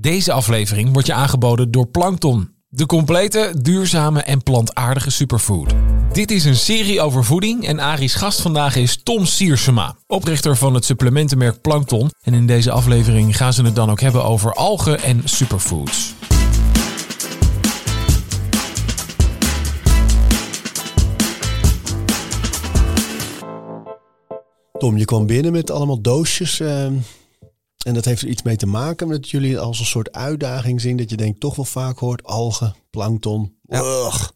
Deze aflevering wordt je aangeboden door Plankton, de complete, duurzame en plantaardige superfood. Dit is een serie over voeding en Ari's gast vandaag is Tom Siersema, oprichter van het supplementenmerk Plankton. En in deze aflevering gaan ze het dan ook hebben over algen en superfoods. Tom, je kwam binnen met allemaal doosjes. eh, en dat heeft er iets mee te maken met jullie als een soort uitdaging zien. Dat je denkt toch wel vaak hoort algen, plankton. Ugh.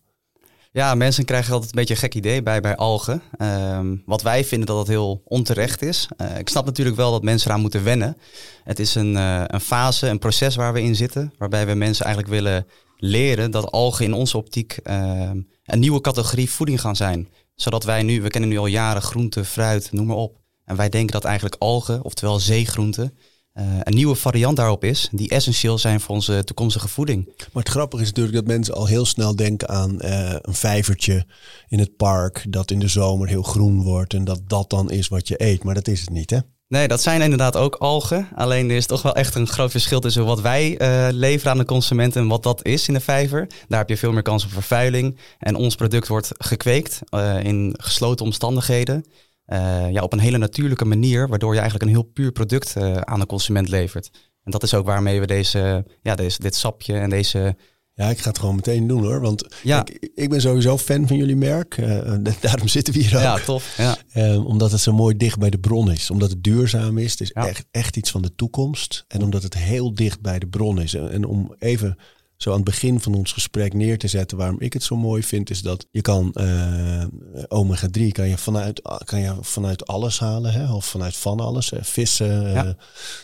Ja, mensen krijgen altijd een beetje een gek idee bij, bij algen. Ehm, wat wij vinden dat het heel onterecht is. Eh, ik snap natuurlijk wel dat mensen eraan moeten wennen. Het is een, eh, een fase, een proces waar we in zitten. Waarbij we mensen eigenlijk willen leren dat algen in onze optiek ehm, een nieuwe categorie voeding gaan zijn. Zodat wij nu, we kennen nu al jaren groente, fruit, noem maar op. En wij denken dat eigenlijk algen, oftewel zeegroenten, eh, een nieuwe variant daarop is. Die essentieel zijn voor onze toekomstige voeding. Maar het grappige is natuurlijk dat mensen al heel snel denken aan eh, een vijvertje in het park. Dat in de zomer heel groen wordt. En dat dat dan is wat je eet. Maar dat is het niet, hè? Nee, dat zijn inderdaad ook algen. Alleen er is toch wel echt een groot verschil tussen wat wij eh, leveren aan de consument en wat dat is in de vijver. Daar heb je veel meer kans op vervuiling. En ons product wordt gekweekt in gesloten omstandigheden. Eh, ja, op een hele natuurlijke manier, waardoor je eigenlijk een heel puur product eh, aan de consument levert. En dat is ook waarmee we deze, ja, deze, dit sapje en deze Ja, ik ga het gewoon meteen doen hoor. Want Ja. ik, ik ben sowieso fan van jullie merk. Eh, daarom zitten we hier ook. Ja, tof. Ja. Eh, omdat het zo mooi dicht bij de bron is. Omdat het duurzaam is. Het is Ja. echt, echt iets van de toekomst. En omdat het heel dicht bij de bron is. En, en om even zo aan het begin van ons gesprek neer te zetten waarom ik het zo mooi vind, is dat je kan eh, omega-3 kan je, vanuit, kan je vanuit alles halen. Hè? Of vanuit van alles. hè. Vissen, eh,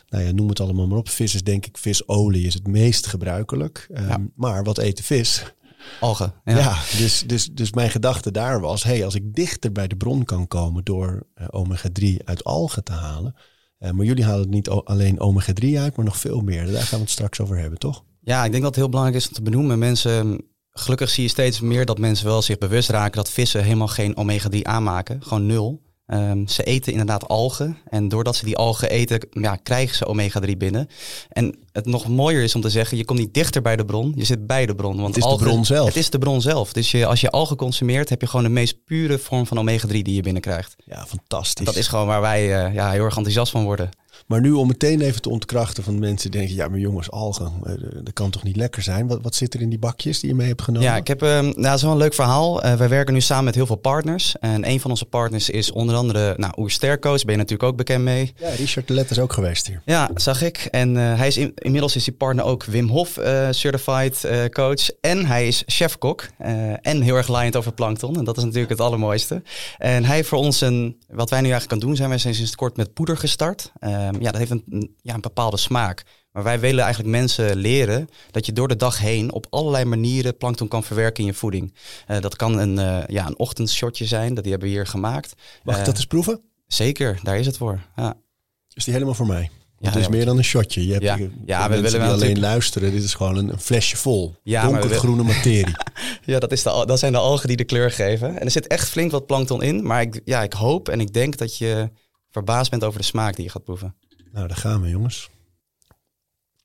nou ja, noem het allemaal maar op. Vis is denk ik, visolie is het meest gebruikelijk. Ehm, Ja. Maar wat eten vis? Algen. Ja, dus, dus, dus mijn gedachte daar was, hey, als ik dichter bij de bron kan komen door eh, omega-3 uit algen te halen. maar jullie halen het niet alleen omega-3 uit, maar nog veel meer. Daar gaan we het straks over hebben, toch? Ja, ik denk dat het heel belangrijk is om te benoemen. Mensen, gelukkig zie je steeds meer dat mensen wel zich bewust raken dat vissen helemaal geen omega-3 aanmaken. Gewoon nul. Ehm, ze eten inderdaad algen. En doordat ze die algen eten, ja, krijgen ze omega-3 binnen. En het nog mooier is om te zeggen, je komt niet dichter bij de bron, je zit bij de bron. Want Het is de bron zelf. Het is de bron zelf. Dus je, als je algen consumeert, heb je gewoon de meest pure vorm van omega-3 die je binnenkrijgt. Ja, fantastisch. Dat is gewoon waar wij eh, ja, heel erg enthousiast van worden. Maar nu om meteen even te ontkrachten van mensen die denken, ja, maar jongens, algen, eh, dat kan toch niet lekker zijn? Wat, wat zit er in die bakjes die je mee hebt genomen? Ja, ik heb, ehm nou, dat is wel een leuk verhaal. Eh, wij werken nu samen met heel veel partners. En een van onze partners is onder andere nou, Oerstercoach. Ben je natuurlijk ook bekend mee. Ja, Richard de Let is ook geweest hier. Ja, zag ik. En eh, hij is in- inmiddels is die partner ook Wim Hof certified coach. En hij is chefkok. en heel erg liant over plankton. En dat is natuurlijk het allermooiste. En hij heeft voor ons een, wat wij nu eigenlijk aan doen zijn, wij zijn sinds kort met poeder gestart. Ehm, ja, dat heeft een, ja, een bepaalde smaak. Maar wij willen eigenlijk mensen leren dat je door de dag heen op allerlei manieren plankton kan verwerken in je voeding. Eh, dat kan een, eh, ja, een ochtendshotje zijn, dat die hebben we hier gemaakt. Mag ik Eh, dat eens proeven? Zeker, daar is het voor. Ja. Is die helemaal voor mij? Ja, het is ja, meer dan een shotje. Je hebt, Ja. je- Ja, voor we willen wel alleen natuurlijk- luisteren, dit is gewoon een, een flesje vol. Ja, Donkergroene materie. Ja, dat, is de, dat zijn de algen die de kleur geven. En er zit echt flink wat plankton in. Maar ik, ja, ik hoop en ik denk dat je verbaasd bent over de smaak die je gaat proeven. Nou, daar gaan we, jongens.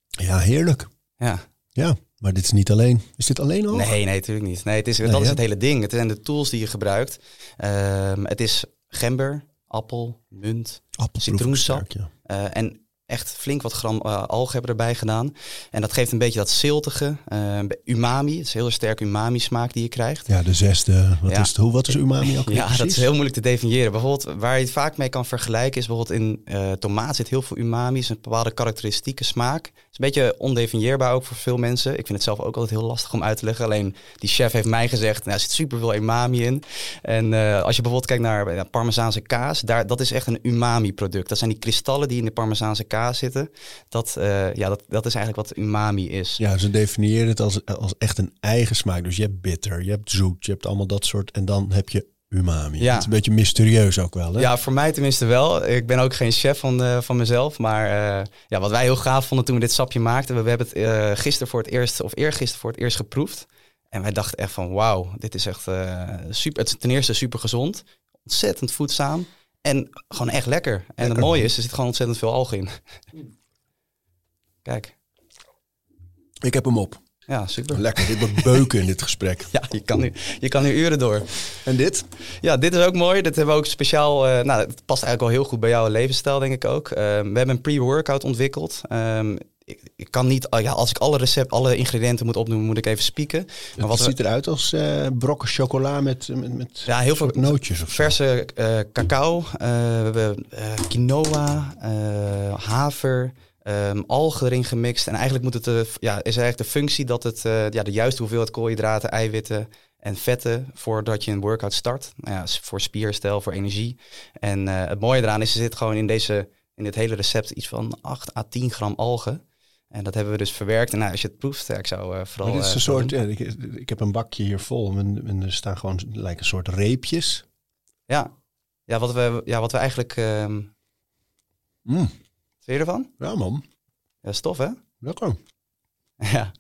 Ja, heerlijk. Ja. Ja, maar dit is niet alleen. Is dit alleen al? Nee, nee, natuurlijk niet. Nee, het is, Nee, dat is het hele ding. Het zijn de tools die je gebruikt. Ehm, het is gember, appel, munt, citroensap. Ja. eh, en echt flink wat gram eh, algen hebben erbij gedaan. En dat geeft een beetje dat ziltige, eh, umami. Het is een heel sterk umami smaak die je krijgt. ja, de zesde. Wat, Ja. is het, hoe, wat is umami ook Ja, dat is heel moeilijk te definiëren. Bijvoorbeeld, waar je het vaak mee kan vergelijken, is bijvoorbeeld in eh tomaat zit heel veel umami, is een bepaalde karakteristieke smaak. Is een beetje ondefinieerbaar ook voor veel mensen. Ik vind het zelf ook altijd heel lastig om uit te leggen. Alleen die chef heeft mij gezegd, nou, zit super veel umami in. En eh, als je bijvoorbeeld kijkt naar Parmezaanse kaas, daar, dat is echt een umami product. Dat zijn die kristallen die in de Parmezaanse kaas zitten. Dat, eh, ja, dat, dat is eigenlijk wat umami is. Ja, ze definiëren het als, als echt een eigen smaak. Dus je hebt bitter, je hebt zoet, je hebt allemaal dat soort. En dan heb je umami. Ja. Het is een beetje mysterieus ook wel. Hè? Ja, voor mij tenminste wel. Ik ben ook geen chef van, eh, van mezelf. Maar eh, ja, wat wij heel gaaf vonden toen we dit sapje maakten. We, we hebben het eh, gisteren voor het eerst, of eergisteren voor het eerst geproefd. En wij dachten echt van wauw, dit is echt super. Het is ten eerste super gezond. Ontzettend voedzaam. En gewoon echt lekker. En Lekker. het mooie is, er zit gewoon ontzettend veel algen in. Kijk, Ik heb hem op. ja, super. Lekker, dit wordt beuken in dit gesprek. Ja, je kan, nu, je kan nu uren door. En dit? Ja, dit is ook mooi. Dit hebben we ook speciaal. eh, nou, het past eigenlijk wel heel goed bij jouw levensstijl, denk ik ook. Eh, we hebben een pre-workout ontwikkeld. Ehm, ik, ik kan niet, oh ja, als ik alle recept, alle ingrediënten moet opnoemen, moet ik even spieken. Maar Het wat we, ziet eruit als eh, brokken chocola met, met, met ja, heel veel nootjes of verse cacao. we hebben quinoa, haver. Ehm, algen erin gemixt. En eigenlijk moet het, eh, f- ja, is eigenlijk de functie dat het eh, ja, de juiste hoeveelheid koolhydraten, eiwitten en vetten voordat je een workout start. Nou ja, voor spierstel, voor energie. En eh, het mooie eraan is, er zit gewoon in, deze, in dit hele recept iets van 8 à 10 gram algen. En dat hebben we dus verwerkt. En nou, als je het proeft, ik zou eh, vooral... Maar dit is eh, een soort, ja, ik, ik heb een bakje hier vol en, en er staan gewoon lijken een soort reepjes. Ja. Ja, wat we, ja, wat we eigenlijk... ehm Mm, vind je ervan? ja man, Ja, stof hè? lekker. Ja.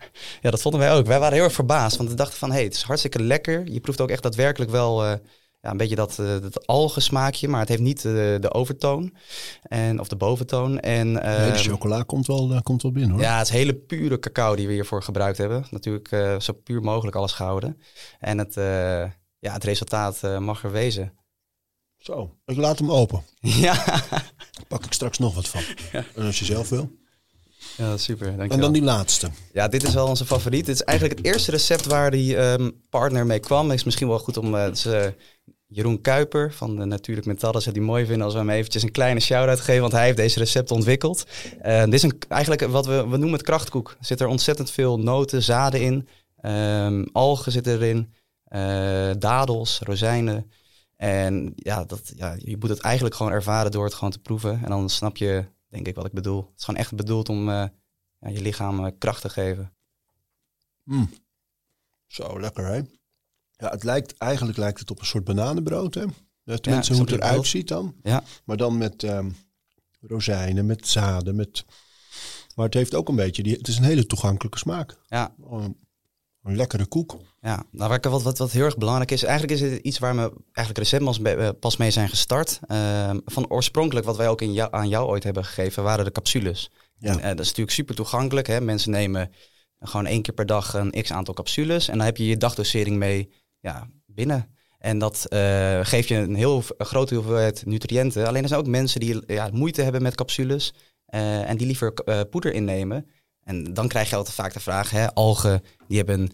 ja, dat vonden wij ook. Wij waren heel erg verbaasd, want we dachten van... hé, hey, het is hartstikke lekker. Je proeft ook echt daadwerkelijk wel eh, ja, een beetje dat, eh dat algensmaakje... maar het heeft niet de, de overtoon, en, of de boventoon. En, Nee, de ehm, chocola komt wel, komt wel binnen hoor. ja, het is hele pure cacao die we hiervoor gebruikt hebben. Natuurlijk zo puur mogelijk alles gehouden. En het, ja, het resultaat mag er wezen. Zo, ik laat hem open. ja. Pak ik straks nog wat van. En als je zelf wil. ja, super. Dankjewel. En dan die laatste. Ja, dit is wel onze favoriet. Dit is eigenlijk het eerste recept waar die ehm, partner mee kwam. Het is misschien wel goed om... eh, eh, Jeroen Kuiper van de Natuurlijk Metallen zou die mooi vinden als we hem eventjes een kleine shout-out geven, want hij heeft deze recept ontwikkeld. Eh, dit is een, eigenlijk wat we, we noemen het krachtkoek. Er zit er ontzettend veel noten, zaden in, ehm, algen zitten erin, eh, dadels, rozijnen. En ja, dat, ja, je moet het eigenlijk gewoon ervaren door het gewoon te proeven. En dan snap je, denk ik, wat ik bedoel. Het is gewoon echt bedoeld om eh, ja, je lichaam eh, kracht te geven. Mm. Zo, lekker hè. Ja, het lijkt, eigenlijk lijkt het op een soort bananenbrood hè. Ja, Tenminste, ik hoe het eruit ziet dan. Ja. Maar dan met ehm, rozijnen, met zaden, met... Maar het heeft ook een beetje, die, het is een hele toegankelijke smaak. Ja, Een, lekkere koek. Ja, nou, waar ik- wat, wat, wat heel erg belangrijk is, eigenlijk is het iets waar we eigenlijk recent pas, mee- eh, zijn gestart. Ehm, van oorspronkelijk, wat wij ook in jou, aan jou ooit hebben gegeven, waren de capsules. Ja. En, eh, dat is natuurlijk super toegankelijk. Hè? Mensen nemen gewoon één keer per dag een x aantal capsules en dan heb je je dagdosering mee ja, binnen. En dat eh, geeft je een heel een grote hoeveelheid nutriënten. Alleen er zijn ook mensen die ja, moeite hebben met capsules en die liever poeder innemen. En dan krijg je altijd vaak de vraag, hè, algen, die hebben een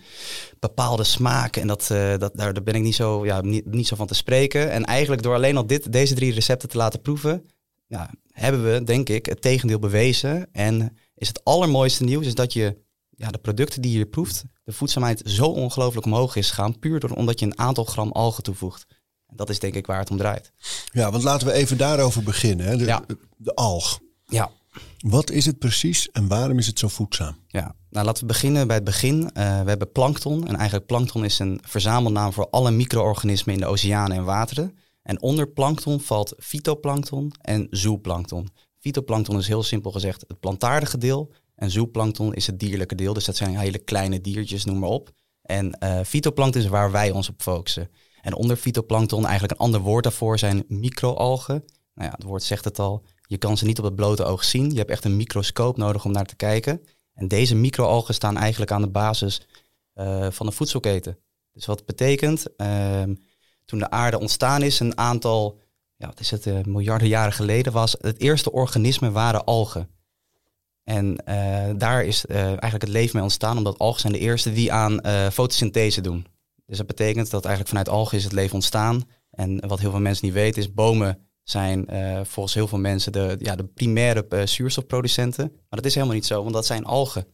bepaalde smaak. En dat, eh, dat, daar, daar ben ik niet zo, ja, niet, niet zo van te spreken. En eigenlijk door alleen al dit, deze drie recepten te laten proeven, ja, hebben we, denk ik, het tegendeel bewezen. En is het allermooiste nieuws is dat je ja, de producten die je proeft, de voedzaamheid zo ongelooflijk omhoog is gegaan, puur door, omdat je een aantal gram algen toevoegt. En dat is denk ik waar het om draait. Ja, want laten we even daarover beginnen. Hè. De, Ja. de alg. Ja, Wat is het precies en waarom is het zo voedzaam? Ja, nou laten we beginnen bij het begin. Eh, we hebben plankton. En eigenlijk plankton is een verzamelnaam voor alle micro-organismen in de oceanen en wateren. En onder plankton valt fytoplankton en zooplankton. Fytoplankton is heel simpel gezegd het plantaardige deel. En zooplankton is het dierlijke deel. Dus dat zijn hele kleine diertjes, noem maar op. En eh fytoplankton is waar wij ons op focussen. En onder fytoplankton, eigenlijk een ander woord daarvoor, zijn microalgen. Nou ja, het woord zegt het al. Je kan ze niet op het blote oog zien. Je hebt echt een microscoop nodig om naar te kijken. En deze microalgen staan eigenlijk aan de basis eh, van de voedselketen. Dus wat betekent, ehm, toen de aarde ontstaan is, een aantal, ja, wat is het, eh, miljarden jaren geleden, was het eerste organisme waren algen. En eh, daar is eigenlijk het leven mee ontstaan, omdat algen zijn de eerste die aan fotosynthese doen. Dus dat betekent dat eigenlijk vanuit algen is het leven ontstaan. En wat heel veel mensen niet weten is, bomen zijn eh, volgens heel veel mensen de, ja, de primaire eh, zuurstofproducenten. Maar dat is helemaal niet zo, want dat zijn algen.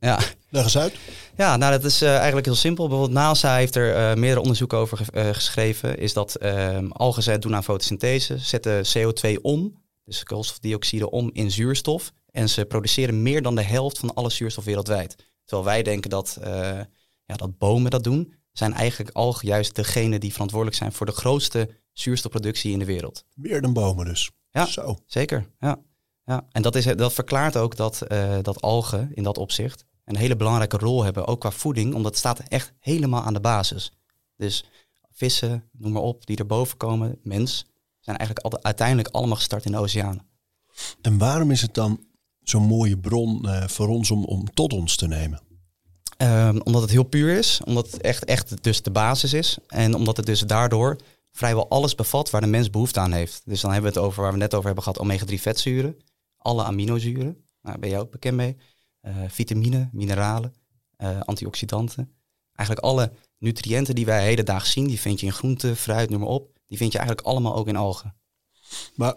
Ja, Leg eens uit. ja, nou dat is eh, eigenlijk heel simpel. Bijvoorbeeld NASA heeft er meerdere onderzoeken over ge- geschreven. Is dat ehm algen ze doen aan fotosynthese, zetten CO2 om dus koolstofdioxide, om in zuurstof. En ze produceren meer dan de helft van alle zuurstof wereldwijd. Terwijl wij denken dat, ja, dat bomen dat doen, zijn eigenlijk algen juist degene die verantwoordelijk zijn voor de grootste zuurstofproductie in de wereld. Meer dan bomen dus. Ja, Zo. zeker. Ja. Ja. En dat, is, dat verklaart ook dat, uh, dat algen in dat opzicht een hele belangrijke rol hebben, ook qua voeding, omdat het staat echt helemaal aan de basis. Dus vissen, noem maar op, die erboven komen, mens, zijn eigenlijk altijd, uiteindelijk allemaal gestart in de oceanen. En waarom is het dan zo'n mooie bron uh, voor ons om, om tot ons te nemen? Um, omdat het heel puur is, omdat het echt, echt dus de basis is. En omdat het dus daardoor vrijwel alles bevat waar de mens behoefte aan heeft. Dus dan hebben we het over waar we net over hebben gehad, omega-3 vetzuren, alle aminozuren, nou, daar ben je ook bekend mee, uh, vitamine, mineralen, uh, antioxidanten. Eigenlijk alle nutriënten die wij hedendaags zien, die vind je in groente, fruit, noem maar op, die vind je eigenlijk allemaal ook in algen. Maar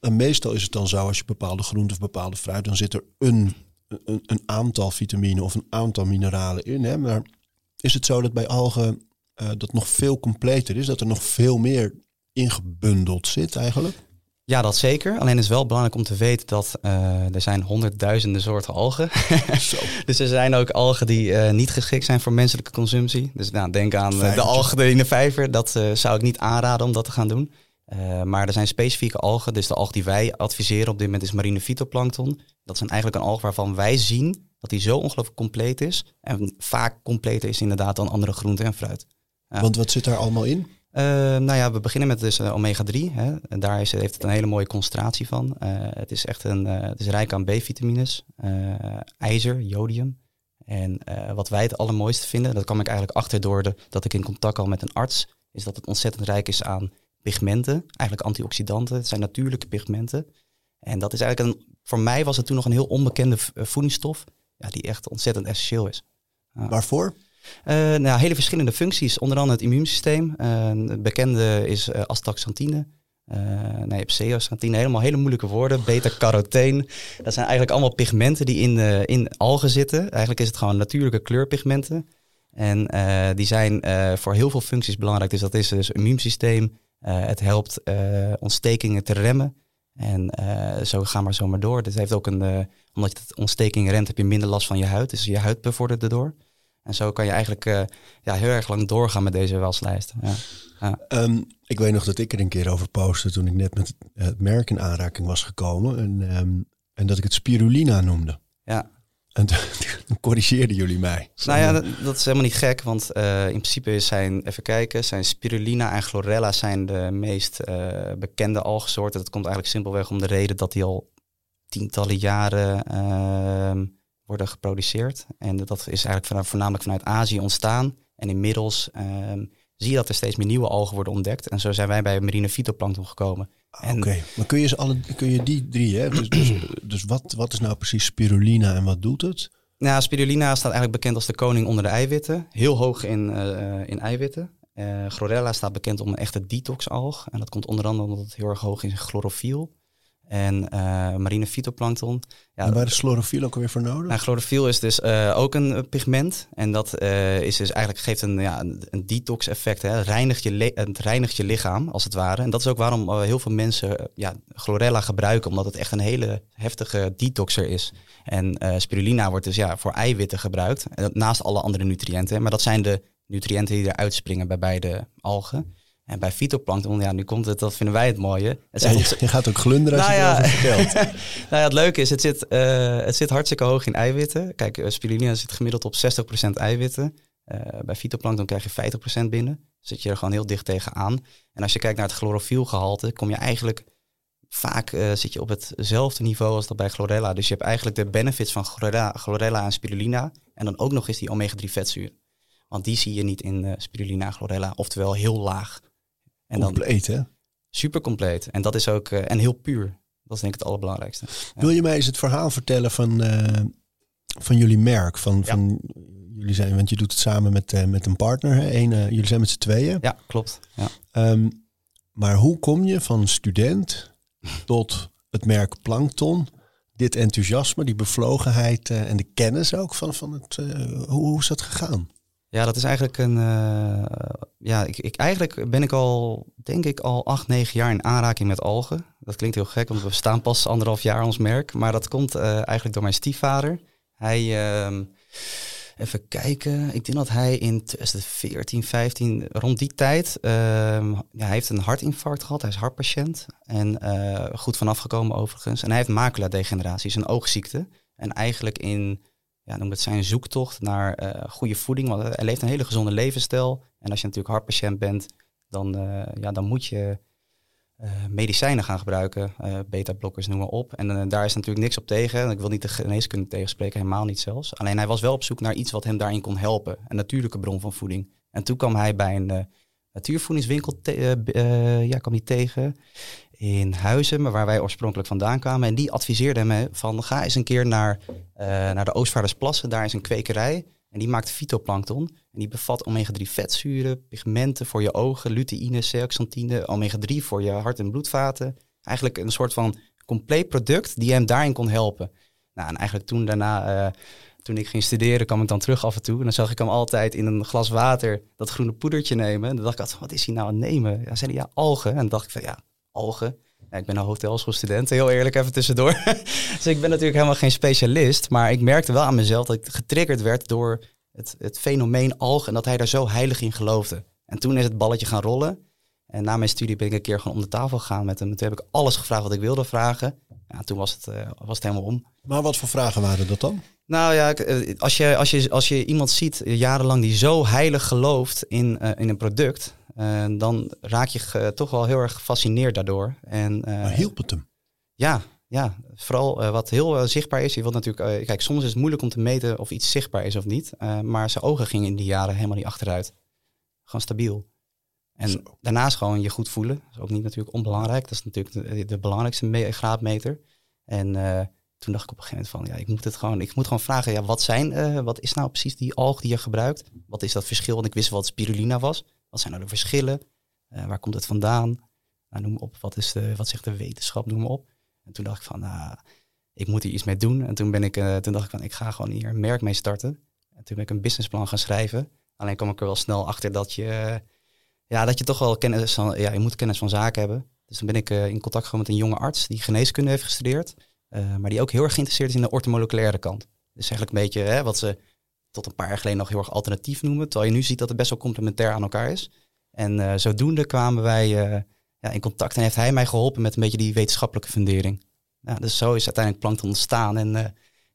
en meestal is het dan zo, als je bepaalde groenten of bepaalde fruit, dan zit er een, een, een aantal vitamine of een aantal mineralen in. Hè? Maar is het zo dat bij algen uh, dat nog veel completer is, dat er nog veel meer ingebundeld zit eigenlijk? Ja, dat zeker. Alleen is wel belangrijk om te weten dat uh, er zijn honderdduizenden soorten algen. dus er zijn ook algen die uh, niet geschikt zijn voor menselijke consumptie. Dus nou, denk aan de algen in de vijver. Dat zou ik niet aanraden om dat te gaan doen. Maar er zijn specifieke algen. Dus de alg die wij adviseren op dit moment is marine phytoplankton. Dat een, eigenlijk een alg waarvan wij zien dat die zo ongelooflijk compleet is. En vaak completer is inderdaad dan andere groenten en fruit. Ja. Want wat zit daar allemaal in? Uh, nou ja, we beginnen met dus uh, omega-3. En daar is, heeft het een hele mooie concentratie van. Uh, het is echt een, het is rijk aan B-vitamines, ijzer, jodium. En wat wij het allermooiste vinden, dat kwam ik eigenlijk achter door de, dat ik in contact kwam met een arts, is dat het ontzettend rijk is aan pigmenten, eigenlijk antioxidanten. Het zijn natuurlijke pigmenten. En dat is eigenlijk een, voor mij was het toen nog een heel onbekende voedingsstof, ja, die echt ontzettend essentieel is. Waarvoor? Uh, nou, hele verschillende functies, onder andere het immuunsysteem. Uh, het bekende is uh, astaxanthine. nee, je hebt zeoxanthine, helemaal hele moeilijke woorden. Beta-carotene. Dat zijn eigenlijk allemaal pigmenten die in, in algen zitten. Eigenlijk is het gewoon natuurlijke kleurpigmenten. En die zijn voor heel veel functies belangrijk. Dus dat is dus immuunsysteem. Het helpt ontstekingen te remmen. En zo gaan maar zomaar door. Dit heeft ook een, omdat je het ontsteking remt, heb je minder last van je huid. Dus je huid bevordert erdoor. En zo kan je eigenlijk uh, ja, heel erg lang doorgaan met deze waslijst. Ja. Ja. Um, ik weet nog dat ik er een keer over postte toen ik net met het merk in aanraking was gekomen. En, um, en dat ik het spirulina noemde. Ja. En toen corrigeerden jullie mij. Nou ja, dat, dat, is helemaal niet gek. Want uh, in principe zijn, even kijken, zijn spirulina en chlorella zijn de meest uh, bekende algensoorten. Dat komt eigenlijk simpelweg om de reden dat die al tientallen jaren uh, worden geproduceerd. En dat is eigenlijk voornamelijk vanuit Azië ontstaan. En inmiddels um, zie je dat er steeds meer nieuwe algen worden ontdekt. En zo zijn wij bij marine fytoplankton gekomen. Oké, okay. maar kun je, ze alle, kun je die drie, hè? Dus, dus, dus wat, wat is nou precies spirulina en wat doet het? Nou, spirulina staat eigenlijk bekend als de koning onder de eiwitten. Heel hoog in, uh, in eiwitten. Uh, chlorella staat bekend om een echte detox-alg. En dat komt onder andere omdat het heel erg hoog is in chlorofiel. En uh, marine fytoplankton. Ja, en waar is chlorofiel ook weer voor nodig? Nou, chlorofiel is dus uh, ook een pigment. En dat uh, is dus eigenlijk geeft een, ja, een detox effect. Hè. Reinigt je het reinigt je lichaam, als het ware. En dat is ook waarom heel veel mensen ja, chlorella gebruiken. Omdat het echt een hele heftige detoxer is. En spirulina wordt dus ja, voor eiwitten gebruikt. Naast alle andere nutriënten. Maar dat zijn de nutriënten die eruit springen bij beide algen. En bij fytoplankton, ja, nu komt het, dat vinden wij het mooie. Het ja, je, je, gaat ook glunderen als nou je ja, het vertelt. nou ja, het leuke is, het zit, uh, het zit hartstikke hoog in eiwitten. Kijk, uh, spirulina zit gemiddeld op 60% eiwitten. Uh, bij fytoplankton krijg je 50% binnen. Zit je er gewoon heel dicht tegenaan. En als je kijkt naar het chlorofielgehalte, kom je eigenlijk vaak zit je op hetzelfde niveau als dat bij chlorella. Dus je hebt eigenlijk de benefits van chlorella, chlorella en spirulina. En dan ook nog eens die omega-3 vetzuur. Want die zie je niet in spirulina en chlorella, oftewel heel laag. En compleet, hè? Super compleet. En dat is ook, uh, en heel puur. Dat is denk ik het allerbelangrijkste. Ja. Wil je mij eens het verhaal vertellen van, uh, van jullie merk? Van, ja. van, jullie zijn, want je doet het samen met, uh, met een partner. Hè? Eén, jullie zijn met z'n tweeën. Ja, klopt. Ja. Um, maar hoe kom je van student tot het merk Plankton? Dit enthousiasme, die bevlogenheid en de kennis ook van, van het. hoe, hoe is dat gegaan? Ja, dat is eigenlijk een. Uh, ja, ik, ik, eigenlijk ben ik al, denk ik, al acht, negen jaar in aanraking met algen. Dat klinkt heel gek, want we staan pas anderhalf jaar ons merk. Maar dat komt uh, eigenlijk door mijn stiefvader. Hij, uh, even kijken, ik denk dat hij in 2014, 15, rond die tijd, uh, ja, hij heeft een hartinfarct gehad. Hij is hartpatiënt en uh, goed vanaf gekomen overigens. En hij heeft macula-degeneratie, een oogziekte. En eigenlijk in, ja, noem het zijn zoektocht naar uh, goede voeding, want hij leeft een hele gezonde levensstijl. En als je natuurlijk hartpatiënt bent, dan, ja, dan moet je uh, medicijnen gaan gebruiken, beta-blokkers, noem maar op. En daar is natuurlijk niks op tegen. Ik wil niet de geneeskunde tegenspreken, helemaal niet zelfs. Alleen hij was wel op zoek naar iets wat hem daarin kon helpen. Een natuurlijke bron van voeding. En toen kwam hij bij een natuurvoedingswinkel ja, kwam hij tegen in Huizen, waar wij oorspronkelijk vandaan kwamen. En die adviseerde hem van ga eens een keer naar, naar de Oostvaardersplassen. Daar is een kwekerij. En die maakt fytoplankton. En die bevat omega-3 vetzuren, pigmenten voor je ogen, luteïne, zeaxanthine, omega-3 voor je hart- en bloedvaten. Eigenlijk een soort van compleet product die hem daarin kon helpen. Nou, en eigenlijk toen daarna, uh, toen ik ging studeren, kwam ik dan terug af en toe. En dan zag ik hem altijd in een glas water dat groene poedertje nemen. En dan dacht ik wat is hij nou aan het nemen? Ja, zei hij, ja, algen. En dan dacht ik van, ja, algen. Ik ben een hotelschoolstudent, heel eerlijk even tussendoor. dus ik ben natuurlijk helemaal geen specialist. Maar ik merkte wel aan mezelf dat ik getriggerd werd door het, het fenomeen algen. En dat hij daar zo heilig in geloofde. En toen is het balletje gaan rollen. En na mijn studie ben ik een keer gewoon om de tafel gegaan met hem. Toen heb ik alles gevraagd wat ik wilde vragen. Ja, toen was het, uh, was het helemaal om. Maar wat voor vragen waren dat dan? Nou ja, als je, als je, als je iemand ziet jarenlang die zo heilig gelooft in, uh, in een product, uh, dan raak je toch wel heel erg gefascineerd daardoor. En, maar hielp het hem? Ja, ja, vooral uh, wat heel uh, zichtbaar is. Je wilt natuurlijk, uh, kijk, soms is het moeilijk om te meten of iets zichtbaar is of niet. maar zijn ogen gingen in die jaren helemaal niet achteruit. Gewoon stabiel. En Zo. daarnaast gewoon je goed voelen. Dat is ook niet natuurlijk onbelangrijk. Dat is natuurlijk de, de belangrijkste graadmeter. En toen dacht ik op een gegeven moment van, ja, ik moet het gewoon, ik moet gewoon vragen, ja, wat zijn, wat is nou precies die alg die je gebruikt? Wat is dat verschil? Want ik wist wat spirulina was. Wat zijn nou de verschillen? waar komt het vandaan? Nou, noem op, wat, is wat zegt de wetenschap? Noem op. En toen dacht ik van, nou, ik moet hier iets mee doen. En toen, ben ik, uh, toen dacht ik van, ik ga gewoon hier een merk mee starten. En toen ben ik een businessplan gaan schrijven. Alleen kwam ik er wel snel achter dat je, ja, dat je toch wel kennis van, ja, je moet kennis van zaken hebben. Dus toen ben ik in contact gekomen met een jonge arts die geneeskunde heeft gestudeerd. Uh, maar die ook heel erg geïnteresseerd is in de ortomoleculaire kant. Dus eigenlijk een beetje hè, wat ze tot een paar jaar geleden nog heel erg alternatief noemen. Terwijl je nu ziet dat het best wel complementair aan elkaar is. En zodoende kwamen wij ja, in contact. En heeft hij mij geholpen met een beetje die wetenschappelijke fundering. Dus zo is uiteindelijk Plankton ontstaan. En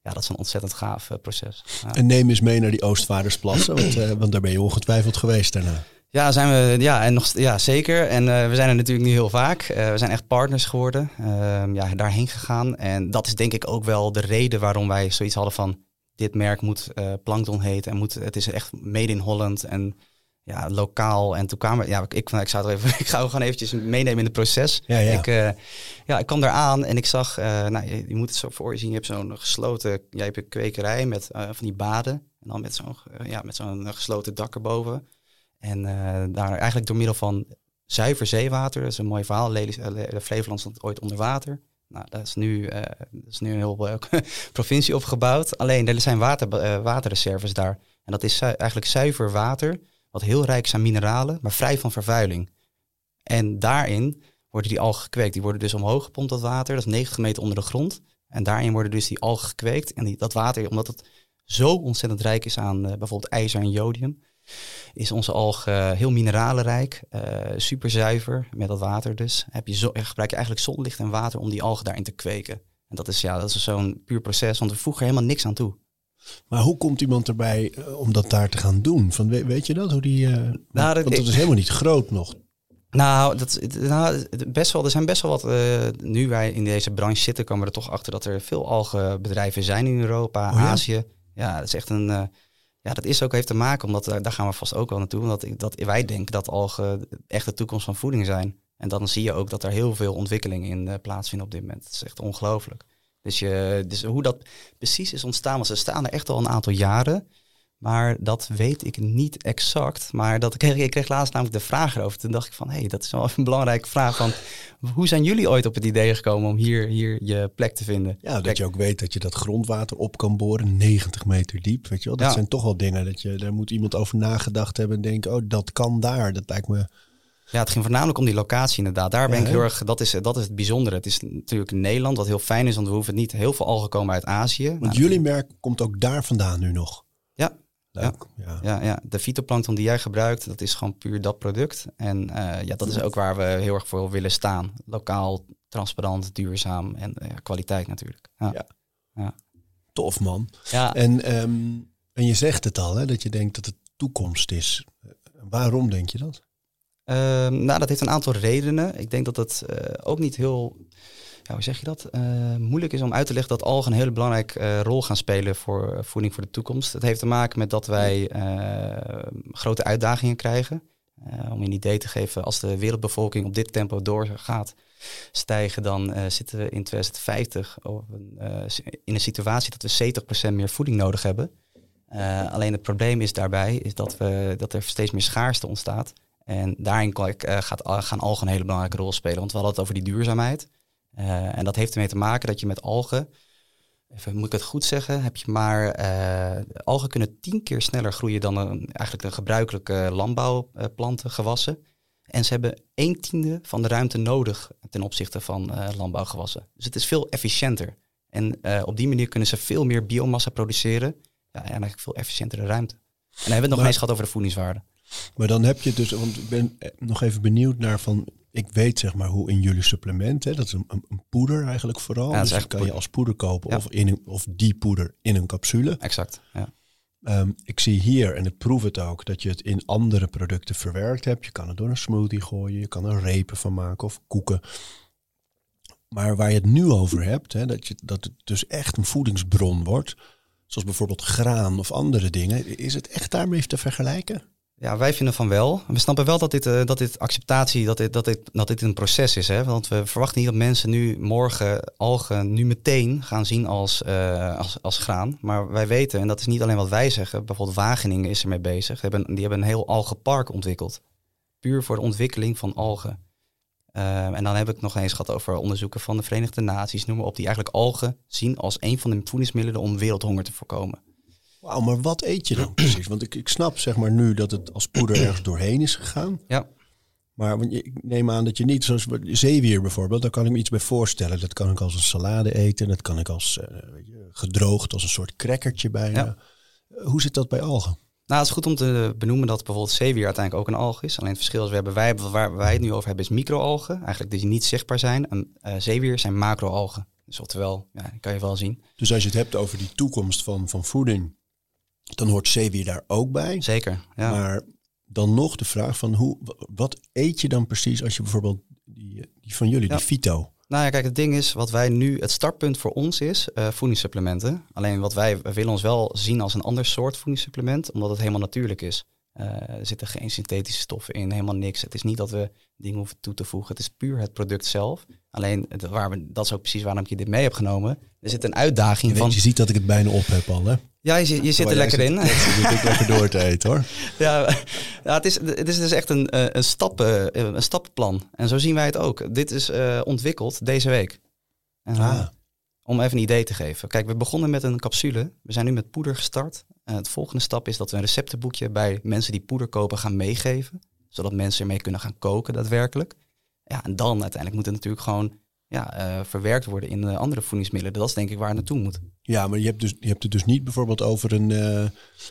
ja, dat is een ontzettend gaaf proces. En neem eens mee naar die Oostvaardersplassen, want daar ben je ongetwijfeld geweest daarna. Ja, zijn we, ja, en nog, ja zeker. En we zijn er natuurlijk niet heel vaak. we zijn echt partners geworden. Ehm, ja, daarheen gegaan. En dat is denk ik ook wel de reden waarom wij zoiets hadden van... dit merk moet Plankton heten en moet, het is echt made in Holland en ja, lokaal. En toen kwamen, ja, ik, ik, zou er even, ik ga gewoon eventjes meenemen in het proces. Ja, ja. Ik, ja, ik kwam daar aan en ik zag, nou, je, je, moet het zo voor je zien. Je hebt zo'n gesloten, jij hebt een kwekerij met van die baden. En dan met zo'n ja, met zo'n gesloten dak erboven. En daar eigenlijk door middel van zuiver zeewater, dat is een mooi verhaal. Flevoland stond ooit onder water. Nou, dat is nu, dat is nu een heel provincie opgebouwd. Alleen er zijn water, waterreserves daar. En dat is eigenlijk zuiver water wat heel rijk is aan mineralen, maar vrij van vervuiling. En daarin worden die algen gekweekt. Die worden dus omhoog gepompt, dat water. Dat is 90 meter onder de grond. En daarin worden dus die algen gekweekt. En die, dat water, omdat het zo ontzettend rijk is aan bijvoorbeeld ijzer en jodium, is onze alg uh, heel mineralenrijk, uh, super zuiver met dat water dus. Heb je zo, gebruik je eigenlijk zonlicht en water om die algen daarin te kweken. En dat is, ja, dat is zo'n puur proces, want we voegen er helemaal niks aan toe. Maar hoe komt iemand erbij om dat daar te gaan doen? Van, weet, weet je dat? Hoe die, uh, nou, dat, want dat is helemaal niet groot nog. Nou, dat, nou best wel, er zijn best wel wat. Uh, nu wij in deze branche zitten, komen we er toch achter dat er veel algenbedrijven zijn in Europa, oh, ja? Azië. Ja, dat is echt een. Ja, dat is ook heeft te maken, omdat daar gaan we vast ook wel naartoe. Omdat dat, wij denken dat algen echt de toekomst van voeding zijn. En dan zie je ook dat er heel veel ontwikkeling in plaatsvindt op dit moment. Het is echt ongelooflijk. Dus, je, dus hoe dat precies is ontstaan, want ze staan er echt al een aantal jaren. Maar dat weet ik niet exact. Maar dat, kreeg, ik kreeg laatst namelijk de vraag erover. Toen dacht ik van, hé, hey, dat is wel een belangrijke vraag. Van, hoe zijn jullie ooit op het idee gekomen om hier, hier je plek te vinden? Ja, dat Kijk, je ook weet dat je dat grondwater op kan boren, 90 meter diep. Weet je wel? Dat ja. zijn toch wel dingen dat je, daar moet iemand over nagedacht hebben en denken, oh, dat kan daar. Dat lijkt me Ja, het ging voornamelijk om die locatie inderdaad. Daar ben Ja, ik heel erg, dat is, dat is het bijzondere. Het is natuurlijk Nederland, wat heel fijn is, want we hoeven niet heel veel algen komen uit Azië. Want Nou, jullie merk komt ook daar vandaan nu nog. Ja, Leuk. Ja. ja, ja, de fytoplankton die jij gebruikt, dat is gewoon puur dat product. En eh, ja, dat is ook waar we heel erg voor willen staan. Lokaal, transparant, duurzaam en eh, kwaliteit natuurlijk. Ja. Ja. Tof man. Ja. En, ehm, en je zegt het al, hè, dat je denkt dat het toekomst is. Waarom denk je dat? Ehm, nou, dat heeft een aantal redenen. Ik denk dat het eh, ook niet heel, ja, hoe zeg je dat, Eh, moeilijk is om uit te leggen dat algen een hele belangrijke eh, rol gaan spelen voor eh, voeding voor de toekomst. Het heeft te maken met dat wij grote uitdagingen krijgen. Om je een idee te geven, als de wereldbevolking op dit tempo doorgaat stijgen, dan zitten we in 2050 op een, eh, in een situatie dat we 70% meer voeding nodig hebben. Alleen het probleem is daarbij is dat, we, dat er steeds meer schaarste ontstaat. En daarin gaat, gaan algen een hele belangrijke rol spelen. Want we hadden het over die duurzaamheid. Eh, en dat heeft ermee te maken dat je met algen, even moet ik het goed zeggen, heb je maar, eh, algen kunnen tien keer sneller groeien dan een, eigenlijk een gebruikelijke landbouwplanten, gewassen. En ze hebben een tiende van de ruimte nodig ten opzichte van eh, landbouwgewassen. Dus het is veel efficiënter. En op die manier kunnen ze veel meer biomassa produceren. Ja, en eigenlijk veel efficiëntere ruimte. En dan hebben we het nog Maar- eens gehad over de voedingswaarde. Maar dan heb je dus, want ik ben nog even benieuwd naar van, ik weet zeg maar hoe in jullie supplement, hè, dat is een, een, poeder eigenlijk vooral. Ja, dus dat kan je als poeder kopen Ja. of, in een, of die poeder in een capsule. Exact. Ja. Ehm, ik zie hier, en ik proef het ook, dat je het in andere producten verwerkt hebt. Je kan het door een smoothie gooien, je kan er repen van maken of koeken. Maar waar je het nu over hebt, hè, dat, je, dat het dus echt een voedingsbron wordt, zoals bijvoorbeeld graan of andere dingen, is het echt daarmee te vergelijken? Ja, wij vinden van wel. We snappen wel dat dit, eh, dat dit acceptatie, dat dit, dat, dit, dat dit een proces is. Hè? Want we verwachten niet dat mensen nu morgen algen nu meteen gaan zien als, eh, als, als graan. Maar wij weten, en dat is niet alleen wat wij zeggen, bijvoorbeeld Wageningen is ermee bezig. Die hebben, die hebben een heel algenpark ontwikkeld. Puur voor de ontwikkeling van algen. Eh, en dan heb ik nog eens gehad over onderzoeken van de Verenigde Naties, noem maar op, die eigenlijk algen zien als een van de voedingsmiddelen om wereldhonger te voorkomen. Wauw, maar wat eet je dan precies? Want ik, ik snap zeg maar nu dat het als poeder ergens doorheen is gegaan. Ja. Maar want je- ik neem aan dat je niet, zoals zeewier bijvoorbeeld, daar kan ik me iets bij voorstellen. Dat kan ik als een salade eten, dat kan ik als eh, gedroogd, als een soort crackertje bijna. Ja. Hoe zit dat bij algen? Nou, het is goed om te benoemen dat bijvoorbeeld zeewier uiteindelijk ook een alg is. Alleen het verschil is, we hebben, wij, waar wij het nu over hebben, is microalgen. Eigenlijk die niet zichtbaar zijn. En eh, zeewier zijn macroalgen. Dus oftewel, ja, kan je wel zien. Dus als je het hebt over die toekomst van, van voeding, dan hoort zeewier daar ook bij. Zeker, ja. Maar dan nog de vraag van hoe, wat eet je dan precies als je bijvoorbeeld die, die van jullie, Ja. die fito, Nou ja, kijk, het ding is, wat wij nu, het startpunt voor ons is eh, voedingssupplementen. Alleen wat wij, we willen ons wel zien als een ander soort voedingssupplement, omdat het helemaal natuurlijk is. Eh, er zitten geen synthetische stoffen in, helemaal niks. Het is niet dat we dingen hoeven toe te voegen. Het is puur het product zelf. Alleen, het, waar we, dat is ook precies waarom ik je dit mee heb genomen. Er zit een uitdaging je, van... weet, je ziet dat ik het bijna op heb al, hè? Ja, je, zit- je zit er lekker in. kletsen, zit ik lekker door te eten, hoor. ja, ja het, is, het is dus echt een, eh, een, stappen, eh, een stappenplan. En zo zien wij het ook. Dit is eh, ontwikkeld deze week. En, Ah. Om even een idee te geven. Kijk, we begonnen met een capsule. We zijn nu met poeder gestart. En het volgende stap is dat we een receptenboekje bij mensen die poeder kopen gaan meegeven. Zodat mensen ermee kunnen gaan koken daadwerkelijk. Ja, en dan uiteindelijk moet het natuurlijk gewoon ja, eh, verwerkt worden in eh, andere voedingsmiddelen. Dat is denk ik waar het naartoe moet. Ja, maar je hebt, dus, je hebt het dus niet bijvoorbeeld over een, eh,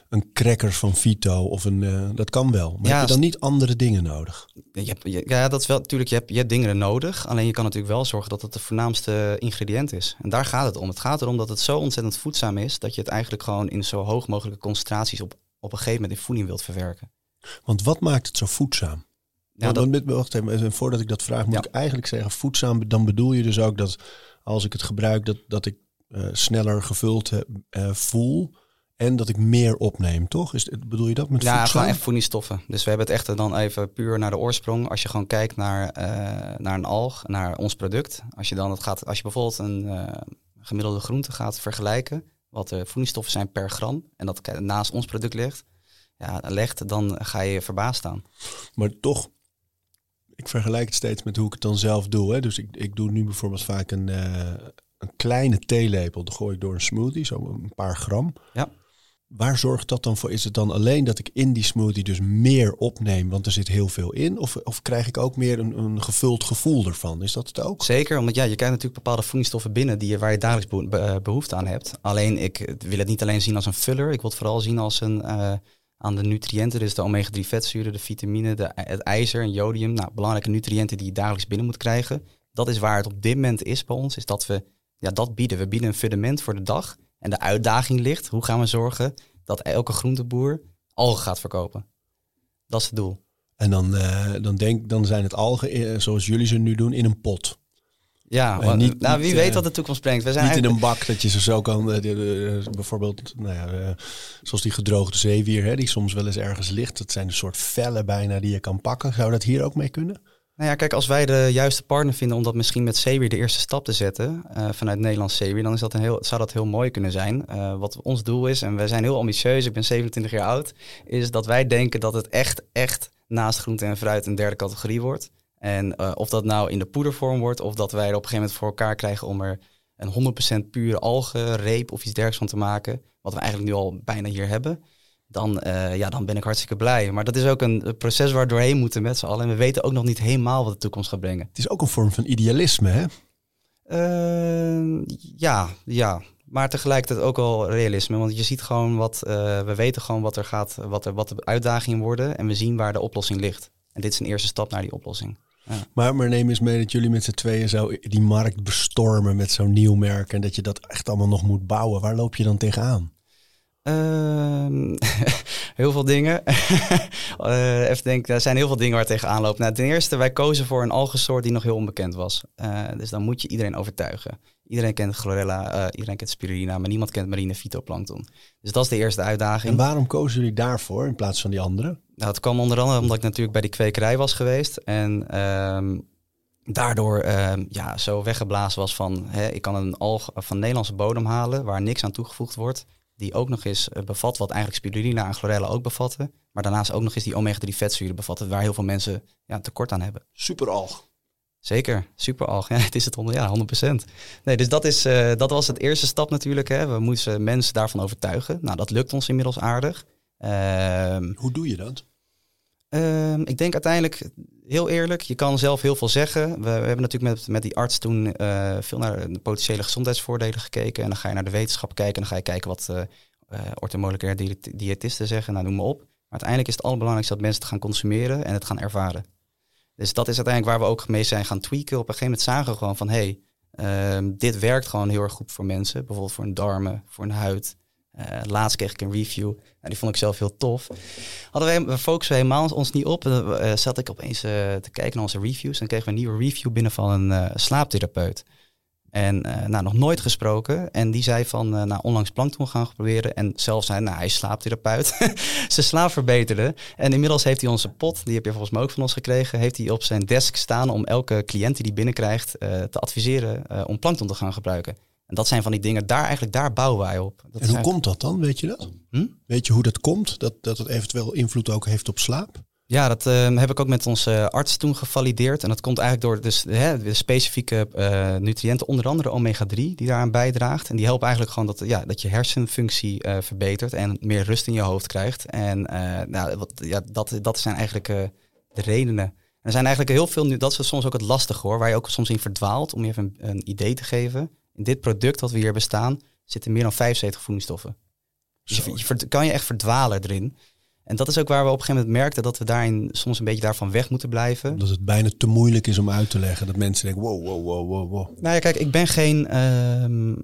een cracker van Vito of een. dat kan wel. Maar Ja, heb je dan niet andere dingen nodig? Je hebt, je- ja, dat is wel natuurlijk. Je hebt, je hebt dingen nodig. Alleen je kan natuurlijk wel zorgen dat het de voornaamste ingrediënt is. En daar gaat het om. Het gaat erom dat het zo ontzettend voedzaam is dat je het eigenlijk gewoon in zo hoog mogelijke concentraties op, op een gegeven moment in voeding wilt verwerken. Want wat maakt het zo voedzaam? Ja, dat, dan, met- wacht even, voordat ik dat vraag, moet Ja. ik eigenlijk zeggen voedzaam. Dan bedoel je dus ook dat als ik het gebruik, dat, dat ik eh, sneller gevuld heb, eh, voel. En dat ik meer opneem, toch? Is, bedoel je dat met ja, voedzaam? gewoon echt voedingsstoffen. Dus we hebben het echt dan even puur naar de oorsprong. Als je gewoon kijkt naar, eh, naar een alg, naar ons product. Als je dan het gaat, als je bijvoorbeeld een eh, gemiddelde groente gaat vergelijken, wat de voedingsstoffen zijn per gram, en dat naast ons product ligt, ja, legt, dan ga je verbaasd staan. Maar toch, ik vergelijk het steeds met hoe ik het dan zelf doe. Hè? Dus ik, ik doe nu bijvoorbeeld vaak een, eh, een kleine theelepel. Dan gooi ik door een smoothie, zo een paar gram. Ja. waar zorgt dat dan voor? Is het dan alleen dat ik in die smoothie dus meer opneem, want er zit heel veel in? Of, of krijg ik ook meer een, een gevuld gevoel ervan? Is dat het ook? Zeker, omdat ja, je krijgt natuurlijk bepaalde voedingsstoffen binnen die je, waar je dagelijks eh, behoefte aan hebt. Alleen ik wil het niet alleen zien als een filler, ik wil het vooral zien als een eh, aan de nutriënten, dus de omega-3 vetzuren, de vitamine, de, het ijzer en jodium. Nou, belangrijke nutriënten die je dagelijks binnen moet krijgen. Dat is waar het op dit moment is bij ons, is dat we ja, dat bieden. We bieden een fundament voor de dag. En de uitdaging ligt, hoe gaan we zorgen dat elke groenteboer algen gaat verkopen? Dat is het doel. En dan, eh, dan, denk, dan zijn het algen, eh, zoals jullie ze nu doen, in een pot. Ja, niet- nou, niet, wie weet eh, wat de toekomst brengt. We zijn Niet in een bak dat je ze zo kan, eh, de- bijvoorbeeld, nou ja, eh, zoals die gedroogde zeewier, hè, die soms wel eens ergens ligt. Dat zijn een soort vellen bijna die je kan pakken. Zou dat hier ook mee kunnen? Nou ja, kijk, als wij de juiste partner vinden om dat misschien met Zeewier de eerste stap te zetten, eh, vanuit Nederlands Zeewier, dan is dat een heel, zou dat heel mooi kunnen zijn. Eh, wat ons doel is, en wij zijn heel ambitieus, ik ben 27 jaar oud, is dat wij denken dat het echt, echt naast groente en fruit een derde categorie wordt. En eh, of dat nou in de poedervorm wordt, of dat wij er op een gegeven moment voor elkaar krijgen om er een 100% pure algenreep of iets dergelijks van te maken, wat we eigenlijk nu al bijna hier hebben dan, eh, ja, dan ben ik hartstikke blij. Maar dat is ook een proces waar we doorheen moeten met z'n allen. En we weten ook nog niet helemaal wat de toekomst gaat brengen. Het is ook een vorm van idealisme, hè? Eh, ja, ja. Maar tegelijkertijd ook wel realisme. Want je ziet gewoon wat, eh, we weten gewoon wat er gaat, wat, er, wat de uitdagingen worden. En we zien waar de oplossing ligt. En dit is een eerste stap naar die oplossing. Maar, maar neem eens mee dat jullie met z'n tweeën zo die markt bestormen met zo'n nieuw merk. En dat je dat echt allemaal nog moet bouwen. Waar loop je dan tegenaan? Ehm, heel veel dingen. Eh, even denken, er zijn heel veel dingen waar tegenaan loopt. Nou, ten eerste, wij kozen voor een algensoort die nog heel onbekend was. Eh, dus dan moet je iedereen overtuigen. Iedereen kent chlorella, eh, iedereen kent spirulina, maar niemand kent marine fytoplankton. Dus dat is de eerste En uitdaging. waarom kozen jullie daarvoor in plaats van die andere? Nou, het kwam onder andere omdat ik natuurlijk bij die kwekerij was geweest. En ehm, daardoor ehm, ja, zo weggeblazen was van... Hè, ik kan een alg van Nederlandse bodem halen waar niks aan toegevoegd wordt. Die ook nog eens eh, bevat wat eigenlijk spirulina en chlorella ook bevatten. Maar daarnaast ook nog eens die omega-3 vetzuren bevatten... waar heel veel mensen ja, tekort aan hebben. Superalg. Zeker, superalg. Ja, het is het honderd, ja, 100%. Nee, dus dat, is, eh, dat was het eerste stap natuurlijk. Hè. We moesten mensen daarvan overtuigen. Nou, dat lukt ons inmiddels aardig. Ehm, Hoe doe je dat? Ehm, ik denk uiteindelijk, heel eerlijk, je kan zelf heel veel zeggen. We, hebben natuurlijk met, met die arts toen eh, veel naar de potentiële gezondheidsvoordelen gekeken. En dan ga je naar de wetenschap kijken en dan ga je kijken wat uh, orthomoleculaire diët- diëtisten zeggen. Nou, noem maar op. Maar uiteindelijk is het allerbelangrijkste dat mensen het gaan consumeren en het gaan ervaren. Dus dat is uiteindelijk waar we ook mee zijn gaan tweaken. Op een gegeven moment zagen we gewoon van, hé, hey, um, dit werkt gewoon heel erg goed voor mensen. Bijvoorbeeld voor een darmen, voor een huid. Uh, laatst kreeg ik een review. Nou, die vond ik zelf heel tof. Hadden wij, we focussen helemaal ons niet op. Uh, zat ik opeens uh, te kijken naar onze reviews. En kregen we een nieuwe review binnen van een slaaptherapeut. En nou, nog nooit gesproken. En die zei van, nou, onlangs plankton gaan proberen. En zelf zei, nou, hij slaaptherapeut. Zijn slaap verbeterde. En inmiddels heeft hij onze pot, die heb je volgens mij ook van ons gekregen, heeft hij op zijn desk staan om elke cliënt die die binnenkrijgt te adviseren om plankton te gaan gebruiken. En dat zijn van die dingen, daar eigenlijk, daar bouwen wij op. Dat en hoe komt dat dan, weet je dat? Hm? Weet je hoe dat komt, dat, dat het eventueel invloed ook heeft op slaap? Ja, dat uh, heb ik ook met onze arts toen gevalideerd. En dat komt eigenlijk door dus, hè, de specifieke uh, nutriënten, onder andere omega-3, die daaraan bijdraagt. En die helpen eigenlijk gewoon dat, ja, dat je hersenfunctie uh, verbetert en meer rust in je hoofd krijgt. En nou, wat, ja, dat, dat zijn eigenlijk de redenen. Er zijn eigenlijk heel veel, nu, dat is soms ook het lastige hoor, waar je ook soms in verdwaalt, om je even een, een idee te geven. In dit product wat we hier bestaan, zitten meer dan 75 voedingsstoffen. Dus je, je, kan je echt verdwalen erin. En dat is ook waar we op een gegeven moment merkten dat we daarin soms een beetje daarvan weg moeten blijven. Dat het bijna te moeilijk is om uit te leggen. Dat mensen denken, wow, wow, wow, wow, wow. Nou ja, kijk, ik ben geen... Uh,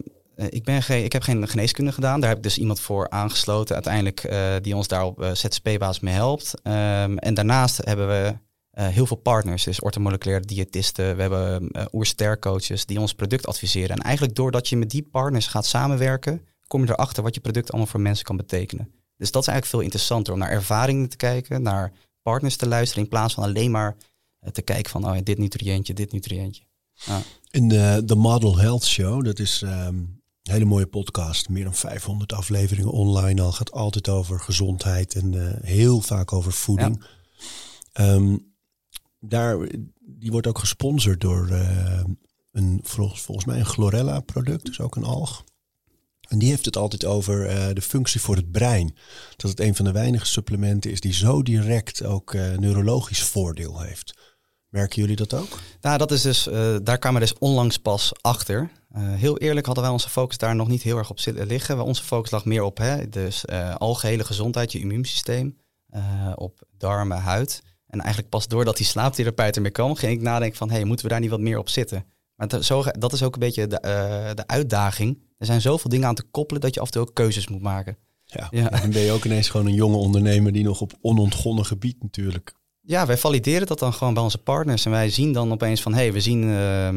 ik, ben geen, ik heb geen geneeskunde gedaan. Daar heb ik dus iemand voor aangesloten uiteindelijk uh, die ons daar op uh, ZSP-basis mee helpt. Um, en daarnaast hebben we uh, heel veel partners, dus orthomoleculaire diëtisten. We hebben uh, oerstercoaches die ons product adviseren. En eigenlijk doordat je met die partners gaat samenwerken, kom je erachter wat je product allemaal voor mensen kan betekenen. Dus dat is eigenlijk veel interessanter om naar ervaringen te kijken, naar partners te luisteren, in plaats van alleen maar uh, te kijken van oh, ja, dit nutriëntje, dit nutriëntje. Ja. In de, de Model Health Show, dat is um, een hele mooie podcast, meer dan 500 afleveringen online al, gaat altijd over gezondheid en uh, heel vaak over voeding. Ja. Um, daar, die wordt ook gesponsord door uh, een volgens, volgens mij een chlorella product, dus ook een alg. En die heeft het altijd over eh, de functie voor het brein. Dat het een van de weinige supplementen is die zo direct ook uh, neurologisch voordeel heeft. Merken jullie dat ook? Nou, dat is dus, daar kwamen we dus onlangs pas achter. heel eerlijk hadden wij onze focus daar nog niet heel erg op zitten liggen. Onze focus lag meer op hè, dus, algehele gezondheid, je immuunsysteem, op darmen, huid. En eigenlijk pas doordat die slaaptherapeut ermee kwam, ging ik nadenken van, hey, moeten we daar niet wat meer op zitten? Maar zo, dat is ook een beetje de, de uitdaging er zijn zoveel dingen aan te koppelen dat je af en toe ook keuzes moet maken. Ja, ja. dan ben je ook ineens gewoon een jonge ondernemer die nog op onontgonnen gebied natuurlijk. Ja, wij valideren dat dan gewoon bij onze partners. En wij zien dan opeens van, hé, hey, we zien uh,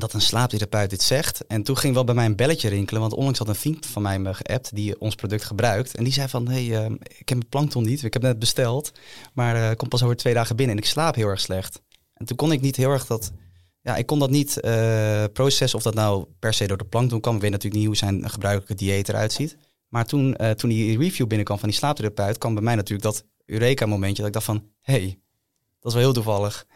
dat een slaaptherapeut dit zegt. En toen ging wel bij mij een belletje rinkelen, want onlangs had een vriend van mij me geappt die ons product gebruikt. En die zei van, hé, hey, uh, ik heb mijn plankton niet, ik heb net besteld, maar uh, komt pas over twee dagen binnen en ik slaap heel erg slecht. En toen kon ik niet heel erg dat ja, ik kon dat niet uh, processen of dat nou per se door de plankton kwam. Ik weet natuurlijk niet hoe zijn gebruikelijke dieet eruit ziet. Maar toen, toen die review binnenkwam van die slaaptherapeut, kwam bij mij natuurlijk dat Eureka-momentje. Dat ik dacht van, hé, hey, dat is wel heel toevallig.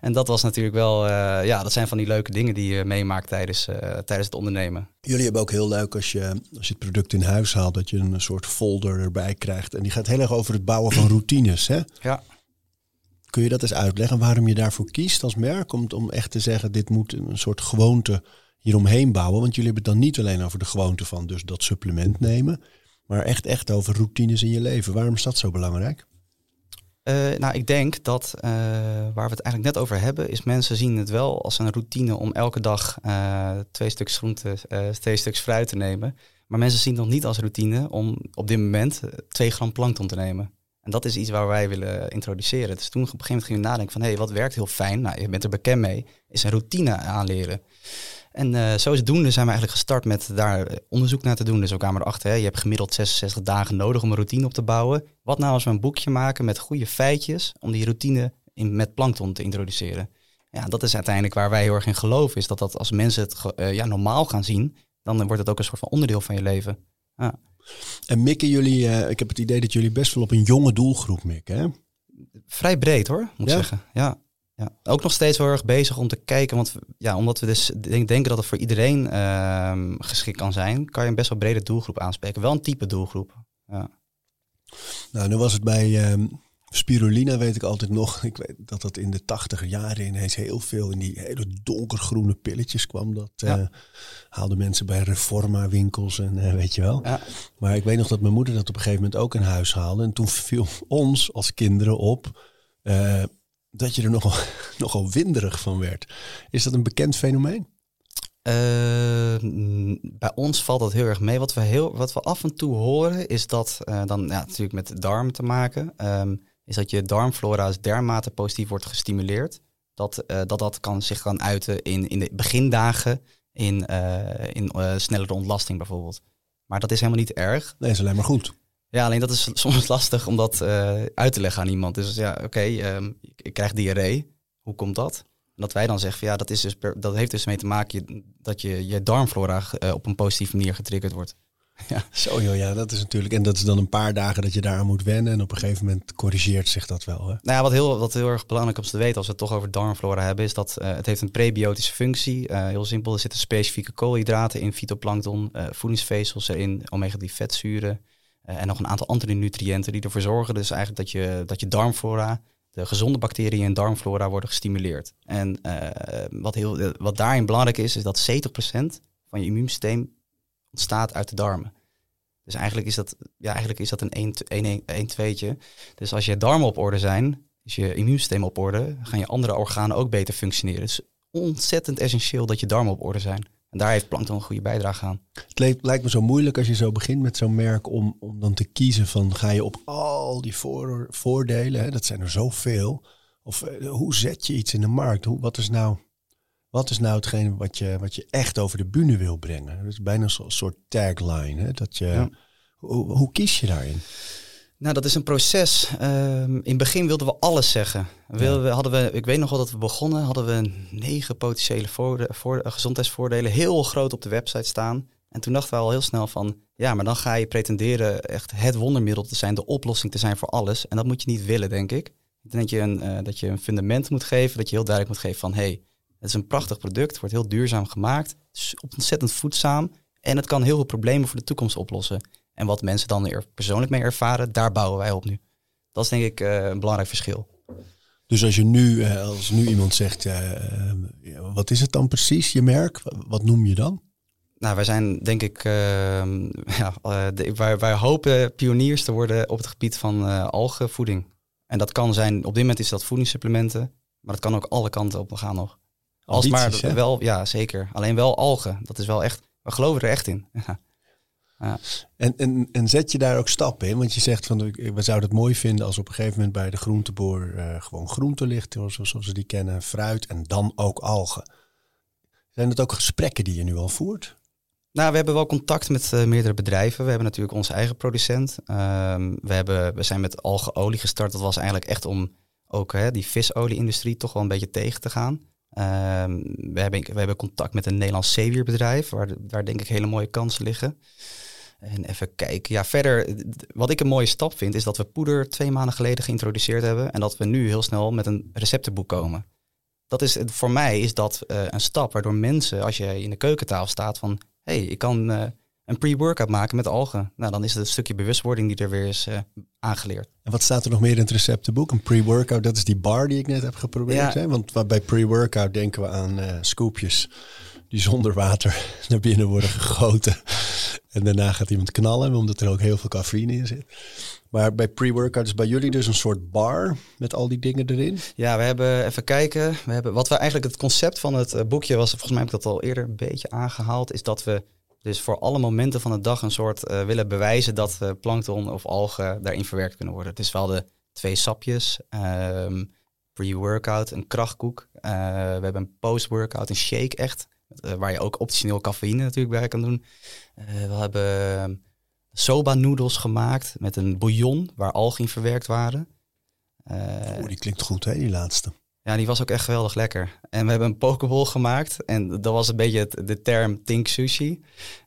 En dat was natuurlijk wel, uh, ja, dat zijn van die leuke dingen die je meemaakt tijdens, tijdens het ondernemen. Jullie hebben ook heel leuk als je, als je het product in huis haalt, dat je een soort folder erbij krijgt. En die gaat heel erg over het bouwen van routines, hè? Ja. Kun je dat eens uitleggen waarom je daarvoor kiest als merk? Om, om echt te zeggen, dit moet een soort gewoonte hieromheen bouwen. Want jullie hebben het dan niet alleen over de gewoonte van dus dat supplement nemen. Maar echt, echt over routines in je leven. Waarom is dat zo belangrijk? Uh, nou, ik denk dat uh, waar we het eigenlijk net over hebben, is mensen zien het wel als een routine om elke dag uh, twee stuks groente, twee stuks fruit te nemen. Maar mensen zien het nog niet als routine om op dit moment twee gram plankton te nemen. En dat is iets waar wij willen introduceren. Dus toen op een gegeven moment gingen we nadenken van... hé, hey, wat werkt heel fijn? Nou, je bent er bekend mee. Is een routine aanleren. En uh, zodoende zijn we eigenlijk gestart met daar onderzoek naar te doen. Dus we kwamen erachter, hè, je hebt gemiddeld 66 dagen nodig om een routine op te bouwen. Wat nou als we een boekje maken met goede feitjes... om die routine in, met plankton te introduceren? Ja, dat is uiteindelijk waar wij heel erg in geloven. Is dat, dat als mensen het uh, ja, normaal gaan zien... dan wordt het ook een soort van onderdeel van je leven. Ja. En mikken jullie, uh, ik heb het idee dat jullie best wel op een jonge doelgroep mikken, hè? Vrij breed hoor, moet ik zeggen. Ja. Ja. Ook nog steeds heel erg bezig om te kijken, want ja, omdat we dus denken dat het voor iedereen uh, geschikt kan zijn, kan je een best wel brede doelgroep aanspreken. Wel een type doelgroep. Ja. Nou, nu was het bij um, Spirulina weet ik altijd nog. Ik weet dat dat in de tachtig jaren ineens heel veel in die hele donkergroene pilletjes kwam. Dat ja. uh, haalden mensen bij Reforma winkels en uh, weet je wel. Ja. Maar ik weet nog dat mijn moeder dat op een gegeven moment ook in huis haalde. En toen viel ons als kinderen op uh, dat je er nogal, nogal winderig van werd. Is dat een bekend fenomeen? bij ons valt dat heel erg mee. Wat we, heel, wat we af en toe horen is dat, dan ja, natuurlijk met darm te maken... Um, is dat je darmflora dermate positief wordt gestimuleerd. Dat, uh, dat dat kan zich kan uiten in, in de begindagen in, uh, in snellere ontlasting bijvoorbeeld. Maar dat is helemaal niet erg. Nee, is alleen maar goed. Ja, alleen dat is soms lastig om dat uit te leggen aan iemand. Dus ja, oké, okay, um, ik krijg diarree. Hoe komt dat? En dat wij dan zeggen van ja, dat, is dus per, dat heeft dus mee te maken dat je, je darmflora op een positieve manier getriggerd wordt. Ja. Zo joh, ja, dat is natuurlijk. En dat is dan een paar dagen dat je daar aan moet wennen. En op een gegeven moment corrigeert zich dat wel. Hè? Nou ja, wat heel, wat heel erg belangrijk om te weten als we het toch over darmflora hebben, is dat uh, het heeft een prebiotische functie. Uh, heel simpel, er zitten specifieke koolhydraten in, fytoplankton, uh, voedingsvezels erin, omega-3 vetzuren. En nog een aantal andere nutriënten die ervoor zorgen dus eigenlijk dat je, dat je darmflora, de gezonde bacteriën in darmflora worden gestimuleerd. En wat, heel, wat daarin belangrijk is, is dat 70% van je immuunsysteem ontstaat uit de darmen. Dus eigenlijk is dat, ja, eigenlijk is dat een 1 2 Dus als je darmen op orde zijn, is je immuunsysteem op orde, gaan je andere organen ook beter functioneren. Het is ontzettend essentieel dat je darmen op orde zijn. En daar heeft Plankton een goede bijdrage aan. Het lijkt me zo moeilijk als je zo begint met zo'n merk om, om dan te kiezen van ga je op al die voor, voordelen, hè, dat zijn er zoveel. Of uh, hoe zet je iets in de markt? Hoe, wat is nou wat is nou hetgene wat je, wat je echt over de bühne wil brengen? Dat is bijna een soort tagline. Hè? Dat je, hoe, hoe, kies je daarin? Nou, dat is een proces. Um, in het begin wilden we alles zeggen. We, hadden we, ik weet nog wel dat we begonnen, hadden we negen potentiële voorde, voor, gezondheidsvoordelen heel groot op de website staan. En toen dachten we al heel snel van, ja, maar dan ga je pretenderen echt het wondermiddel te zijn, de oplossing te zijn voor alles. En dat moet je niet willen, denk ik. Ik denk dat je een, uh, dat je een fundament moet geven, dat je heel duidelijk moet geven van, hey, het is een prachtig product, wordt heel duurzaam gemaakt. Het is ontzettend voedzaam. En het kan heel veel problemen voor de toekomst oplossen. En wat mensen dan er persoonlijk mee ervaren, daar bouwen wij op nu. Dat is denk ik uh, een belangrijk verschil. Dus als je nu, eh, als nu iemand zegt, uh, wat is het dan precies, je merk? Wat noem je dan? Nou, wij zijn denk ik, ehm, ja, de, wij, wij, hopen pioniers te worden op het gebied van algenvoeding. En dat kan zijn, op dit moment is dat voedingssupplementen, maar dat kan ook alle kanten op gaan nog. Als maar wel, ja zeker. Alleen wel algen. Dat is wel echt, we geloven er echt in. Ja. En, en, en zet je daar ook stappen in? Want je zegt van we zouden het mooi vinden als op een gegeven moment bij de groenteboer uh, gewoon groente ligt, zoals we die kennen, fruit en dan ook algen. Zijn het ook gesprekken die je nu al voert? Nou, we hebben wel contact met uh, meerdere bedrijven. We hebben natuurlijk onze eigen producent. Um, we, hebben, we zijn met algeolie gestart. Dat was eigenlijk echt om ook hè, die visolie-industrie toch wel een beetje tegen te gaan. Um, we, hebben, we hebben contact met een Nederlands zeewierbedrijf, waar daar denk ik hele mooie kansen liggen. En even kijken. Ja, verder, wat ik een mooie stap vind, is dat we poeder twee maanden geleden geïntroduceerd hebben. En dat we nu heel snel met een receptenboek komen. Dat is, voor mij is dat uh, een stap waardoor mensen, als je in de keukentafel staat, van hé, hey, ik kan uh, een pre-workout maken met algen. Nou, dan is het een stukje bewustwording die er weer is uh, aangeleerd. En wat staat er nog meer in het receptenboek? Een pre-workout, dat is die bar die ik net heb geprobeerd. Hè? Want bij pre-workout denken we aan scoopjes die zonder water naar binnen worden gegoten. En daarna gaat iemand knallen, omdat er ook heel veel cafeïne in zit. Maar bij pre-workout is bij jullie dus een soort bar met al die dingen erin? Ja, we hebben even kijken. We hebben, wat we eigenlijk het concept van het eh, boekje was, volgens mij heb ik dat al eerder een beetje aangehaald, is dat we dus voor alle momenten van de dag een soort uh, willen bewijzen dat uh, plankton of algen daarin verwerkt kunnen worden. Dus we hadden twee sapjes, um, pre-workout, een krachtkoek. we hebben een post-workout, een shake echt. Eh, waar je ook optioneel cafeïne natuurlijk bij kan doen. Eh, we hebben ehm, soba noedels gemaakt met een bouillon waar algen verwerkt waren. oh, die klinkt goed hè, die laatste. Ja, die was ook echt geweldig lekker. En we hebben een pokeball gemaakt. En dat was een beetje het, de term think sushi.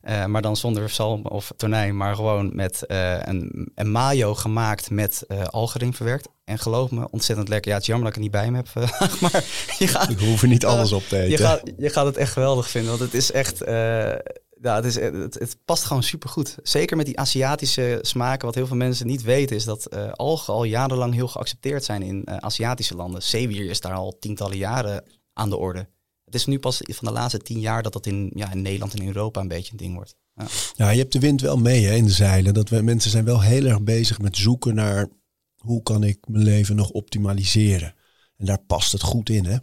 Uh, maar dan zonder zalm of tonijn. Maar gewoon met uh, een, een, mayo gemaakt met uh, algerin verwerkt. En geloof me, ontzettend lekker. Ja, het is jammer dat ik er niet bij hem heb. maar je gaat... Ik hoef er niet alles op te eten. Je gaat, je gaat het echt geweldig vinden. Want het is echt ja, het, is, het, past gewoon supergoed. Zeker met die Aziatische smaken. Wat heel veel mensen niet weten is dat uh, algen al jarenlang heel geaccepteerd zijn in uh, Aziatische landen. Zeewier is daar al tientallen jaren aan de orde. Het is nu pas van de laatste tien jaar dat dat in, ja, in Nederland en Europa een beetje een ding wordt. Ja, ja je hebt de wind wel mee hè, in de zeilen. Dat we, mensen zijn wel heel erg bezig met zoeken naar hoe kan ik mijn leven nog optimaliseren. En daar past het goed in hè.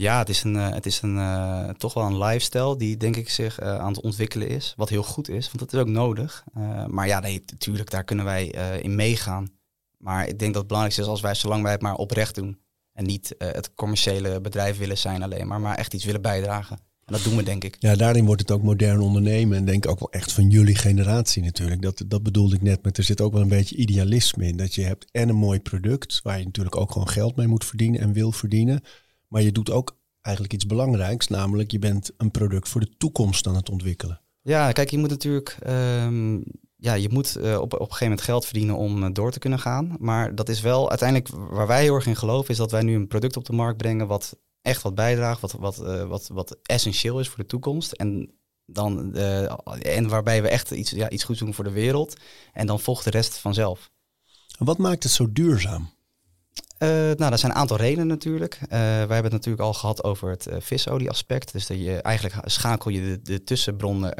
Ja, het is, een, uh, het is een, uh, toch wel een lifestyle die denk ik zich uh, aan het ontwikkelen is. Wat heel goed is, want dat is ook nodig. maar ja, nee, natuurlijk, daar kunnen wij in meegaan. Maar ik denk dat het belangrijkste is als wij, zolang wij het maar oprecht doen. En niet het commerciële bedrijf willen zijn alleen maar, maar echt iets willen bijdragen. En dat doen we denk ik. Ja, daarin wordt het ook modern ondernemen. En denk ook wel echt van jullie generatie natuurlijk. Dat, dat bedoelde ik net, maar er zit ook wel een beetje idealisme in. Dat je hebt en een mooi product, waar je natuurlijk ook gewoon geld mee moet verdienen en wil verdienen. Maar je doet ook eigenlijk iets belangrijks, namelijk je bent een product voor de toekomst aan het ontwikkelen. Ja, kijk, je moet natuurlijk, um, ja, je moet uh, op, op een gegeven moment geld verdienen om uh, door te kunnen gaan. Maar dat is wel uiteindelijk waar wij heel erg in geloven, is dat wij nu een product op de markt brengen wat echt wat bijdraagt, wat, wat, uh, wat, wat essentieel is voor de toekomst. En, dan, en waarbij we echt iets, ja, iets goeds doen voor de wereld. En dan volgt de rest vanzelf. Wat maakt het zo duurzaam? Uh, nou, dat zijn een aantal redenen natuurlijk. Uh, wij hebben het natuurlijk al gehad over het uh, visolie-aspect. Dus dat je eigenlijk schakel je de, de tussenbron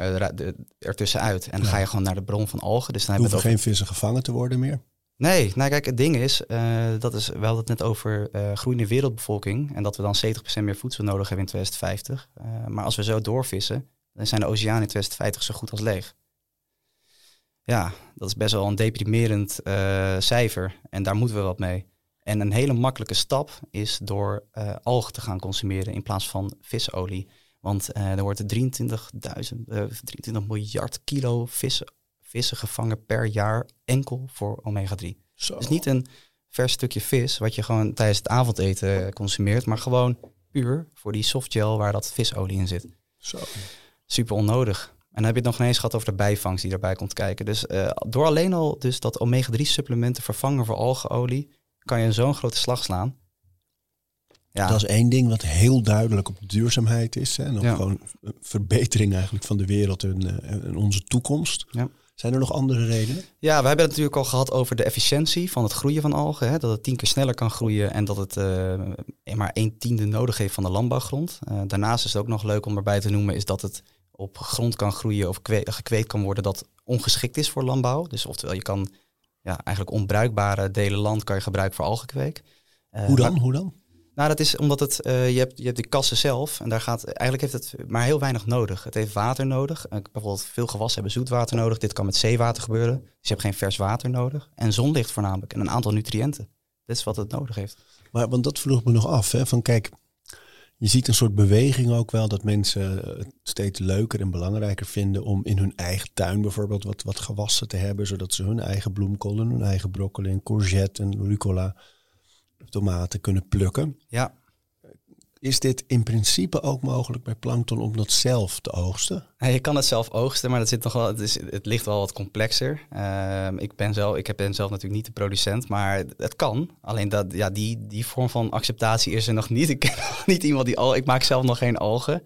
ertussen uit. En ga je gewoon naar de bron van algen. Dus dan hoeven over... geen vissen gevangen te worden meer? Nee, nou kijk, het ding is, dat is, we hadden het net over groeiende wereldbevolking. En dat we dan 70% meer voedsel nodig hebben in 2050. maar als we zo doorvissen, dan zijn de oceanen in 2050 zo goed als leeg. Ja, dat is best wel een deprimerend cijfer. En daar moeten we wat mee. En een hele makkelijke stap is door uh, algen te gaan consumeren in plaats van visolie. Want uh, er wordt 23.000, uh, 23 miljard kilo vissen, vissen gevangen per jaar enkel voor omega-3. Dus niet een vers stukje vis wat je gewoon tijdens het avondeten consumeert, maar gewoon puur voor die softgel waar dat visolie in zit. Zo. Super onnodig. En dan heb je het nog ineens gehad over de bijvangst die daarbij komt kijken. Dus uh, door alleen al dus dat omega-3 supplementen vervangen voor algeolie, kan je zo'n grote slag slaan. Ja, Dat is één ding wat heel duidelijk op duurzaamheid is. Hè? En op Ja. gewoon een verbetering eigenlijk van de wereld en, eh, en onze toekomst. Ja. Zijn er nog andere redenen? Ja, we hebben het natuurlijk al gehad over de efficiëntie van het groeien van algen. Hè? Dat het tien keer sneller kan groeien en dat het eh, maar een tiende nodig heeft van de landbouwgrond. Eh, daarnaast is het ook nog leuk om erbij te noemen, is dat het op grond kan groeien of kwe- gekweekt kan worden dat ongeschikt is voor landbouw. Dus oftewel, je kan ja, eigenlijk onbruikbare delen land kan je gebruiken voor algenkweek. Eh, Hoe dan? maar- Hoe dan? nou, dat is omdat het, eh, je, hebt, je hebt de kassen zelf en daar gaat, eigenlijk heeft het maar heel weinig nodig. Het heeft water nodig. Eh, bijvoorbeeld veel gewassen hebben zoetwater nodig. Dit kan met zeewater gebeuren. Dus je hebt geen vers water nodig. En zonlicht voornamelijk en een aantal nutriënten. Dit is wat het nodig heeft. Maar want dat vroeg me nog af. Hè? Van kijk, je ziet een soort beweging ook wel dat mensen het steeds leuker en belangrijker vinden om in hun eigen tuin bijvoorbeeld wat, wat gewassen te hebben, zodat ze hun eigen bloemkool en hun eigen broccoli en courgette en rucola, tomaten kunnen plukken. Ja, Is dit in principe ook mogelijk bij plankton om dat zelf te oogsten? Ja, je kan het zelf oogsten, maar dat zit nog wel, het, is, het ligt wel wat complexer. Ehm, ik, ben zelf, ik ben zelf natuurlijk niet de producent, maar het kan. Alleen dat, ja, die, die vorm van acceptatie is er nog niet. Ik ken nog niet iemand die al. Ik maak zelf nog geen algen.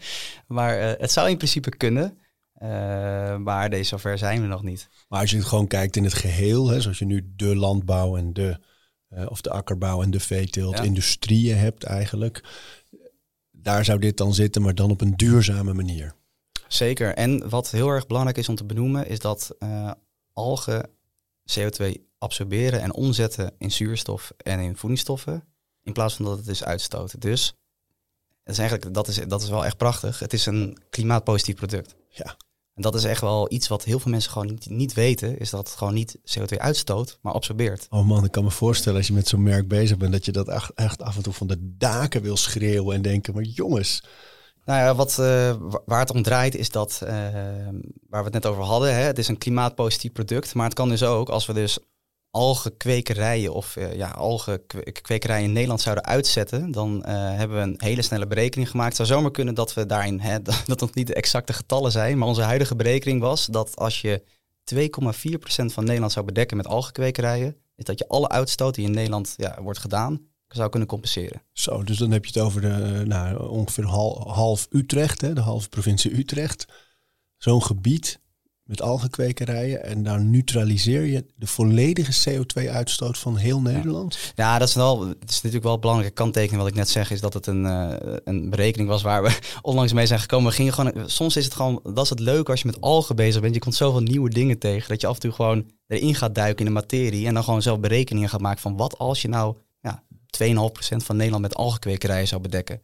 Maar eh, het zou in principe kunnen. Eh, maar deze zover zijn we nog niet. Maar als je het gewoon kijkt in het geheel, hè, zoals je nu de landbouw en de, eh, of de akkerbouw en de veeteelt, Ja. industrieën hebt eigenlijk, daar zou dit dan zitten, maar dan op een duurzame manier. Zeker. En wat heel erg belangrijk is om te benoemen, is dat eh, algen CO2 absorberen en omzetten in zuurstof en in voedingsstoffen, in plaats van dat het is uitstoten. Dus dat is eigenlijk, dat is, dat is wel echt prachtig. Het is een klimaatpositief product. Ja. En dat is echt wel iets wat heel veel mensen gewoon niet, niet weten, is dat het gewoon niet CO2 uitstoot, maar absorbeert. Oh man, ik kan me voorstellen als je met zo'n merk bezig bent, dat je dat echt, echt af en toe van de daken wil schreeuwen en denken, maar jongens, Nou ja, wat, wa- waar het om draait is dat, eh, waar we het net over hadden, hè, het is een klimaatpositief product, maar het kan dus ook, als we dus algenkwekerijen of eh, ja, algenkwekerijen in Nederland zouden uitzetten, dan eh, hebben we een hele snelle berekening gemaakt. Het zou zomaar kunnen dat we daarin, hè, dat nog niet de exacte getallen zijn, maar onze huidige berekening was dat als je 2,4% van Nederland zou bedekken met algenkwekerijen, is dat je alle uitstoot die in Nederland ja, wordt gedaan, zou kunnen compenseren. zo, dus dan heb je het over de, nou, ongeveer hal- half Utrecht, hè, de halve provincie Utrecht. Zo'n gebied met algenkwekerijen en daar neutraliseer je de volledige CO2-uitstoot van heel Nederland. Ja, dat is wel. Het is natuurlijk wel een belangrijke kanttekening wat ik net zeg, is dat het een, eh, een berekening was waar we onlangs mee zijn gekomen. We gingen gewoon, soms is het gewoon, dat is het leuke als je met algen bezig bent. Je komt zoveel nieuwe dingen tegen dat je af en toe gewoon erin gaat duiken in de materie en dan gewoon zelf berekeningen gaat maken van wat als je nou ja, 2,5% van Nederland met algenkwekerijen zou bedekken.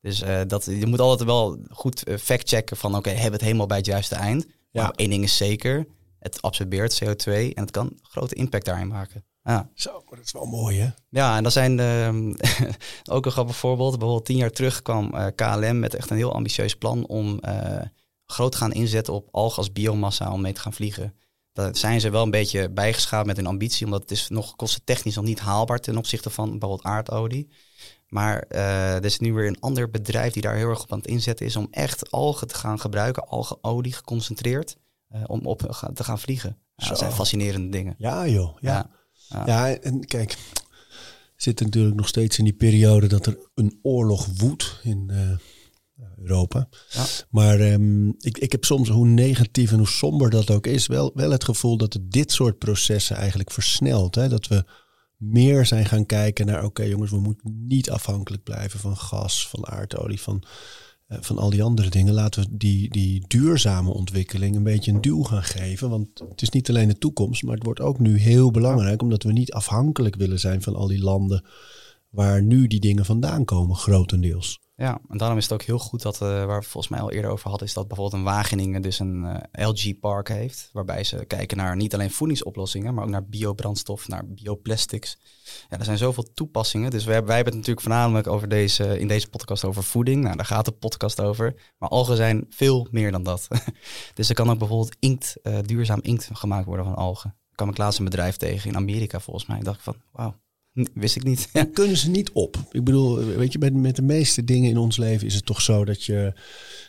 Dus eh, dat, je moet altijd wel goed eh, factchecken van oké, hebben we het helemaal bij het juiste eind. Ja. Maar één ding is zeker, het absorbeert CO2 en het kan grote impact daarin maken. Ja. Zo, dat is wel mooi hè. Ja, en dat zijn ook een grappig voorbeeld. Bijvoorbeeld tien jaar terug kwam eh, KLM met echt een heel ambitieus plan om eh, groot te gaan inzetten op algen als biomassa om mee te gaan vliegen. Daar zijn ze wel een beetje bijgeschaafd met hun ambitie, omdat het is nog kostentechnisch nog niet haalbaar ten opzichte van bijvoorbeeld aardolie. Maar eh, er is nu weer een ander bedrijf die daar heel erg op aan het inzetten is om echt algen te gaan gebruiken, algenolie geconcentreerd, eh, om op te gaan vliegen. Ja, dat zijn fascinerende dingen. Ja joh, ja. Ja. Ja, en kijk, zitten natuurlijk nog steeds in die periode dat er een oorlog woedt in eh, Europa. Ja. Maar ehm, ik, ik heb soms, hoe negatief en hoe somber dat ook is, wel, wel het gevoel dat het dit soort processen eigenlijk versnelt. Hè? Dat we meer zijn gaan kijken naar, oké jongens, we moeten niet afhankelijk blijven van gas, van aardolie, van, eh, van al die andere dingen. Laten we die, die duurzame ontwikkeling een beetje een duw gaan geven. Want het is niet alleen de toekomst, maar het wordt ook nu heel belangrijk, omdat we niet afhankelijk willen zijn van al die landen waar nu die dingen vandaan komen, grotendeels. Ja, en daarom is het ook heel goed dat, eh, waar we volgens mij al eerder over hadden, is dat bijvoorbeeld een Wageningen dus een eh, LG-park heeft. Waarbij ze kijken naar niet alleen voedingsoplossingen, maar ook naar biobrandstof, naar bioplastics. Ja, er zijn zoveel toepassingen. Dus wij, wij hebben het natuurlijk voornamelijk over deze, in deze podcast over voeding. Nou, daar gaat de podcast over. Maar algen zijn veel meer dan dat. dus er kan ook bijvoorbeeld inkt, eh, duurzaam inkt gemaakt worden van algen. Daar kwam ik laatst een bedrijf tegen in Amerika volgens mij. Ik dacht van, wauw, wist ik niet. En kunnen ze niet op? Ik bedoel, weet je, met, met de meeste dingen in ons leven is het toch zo dat je,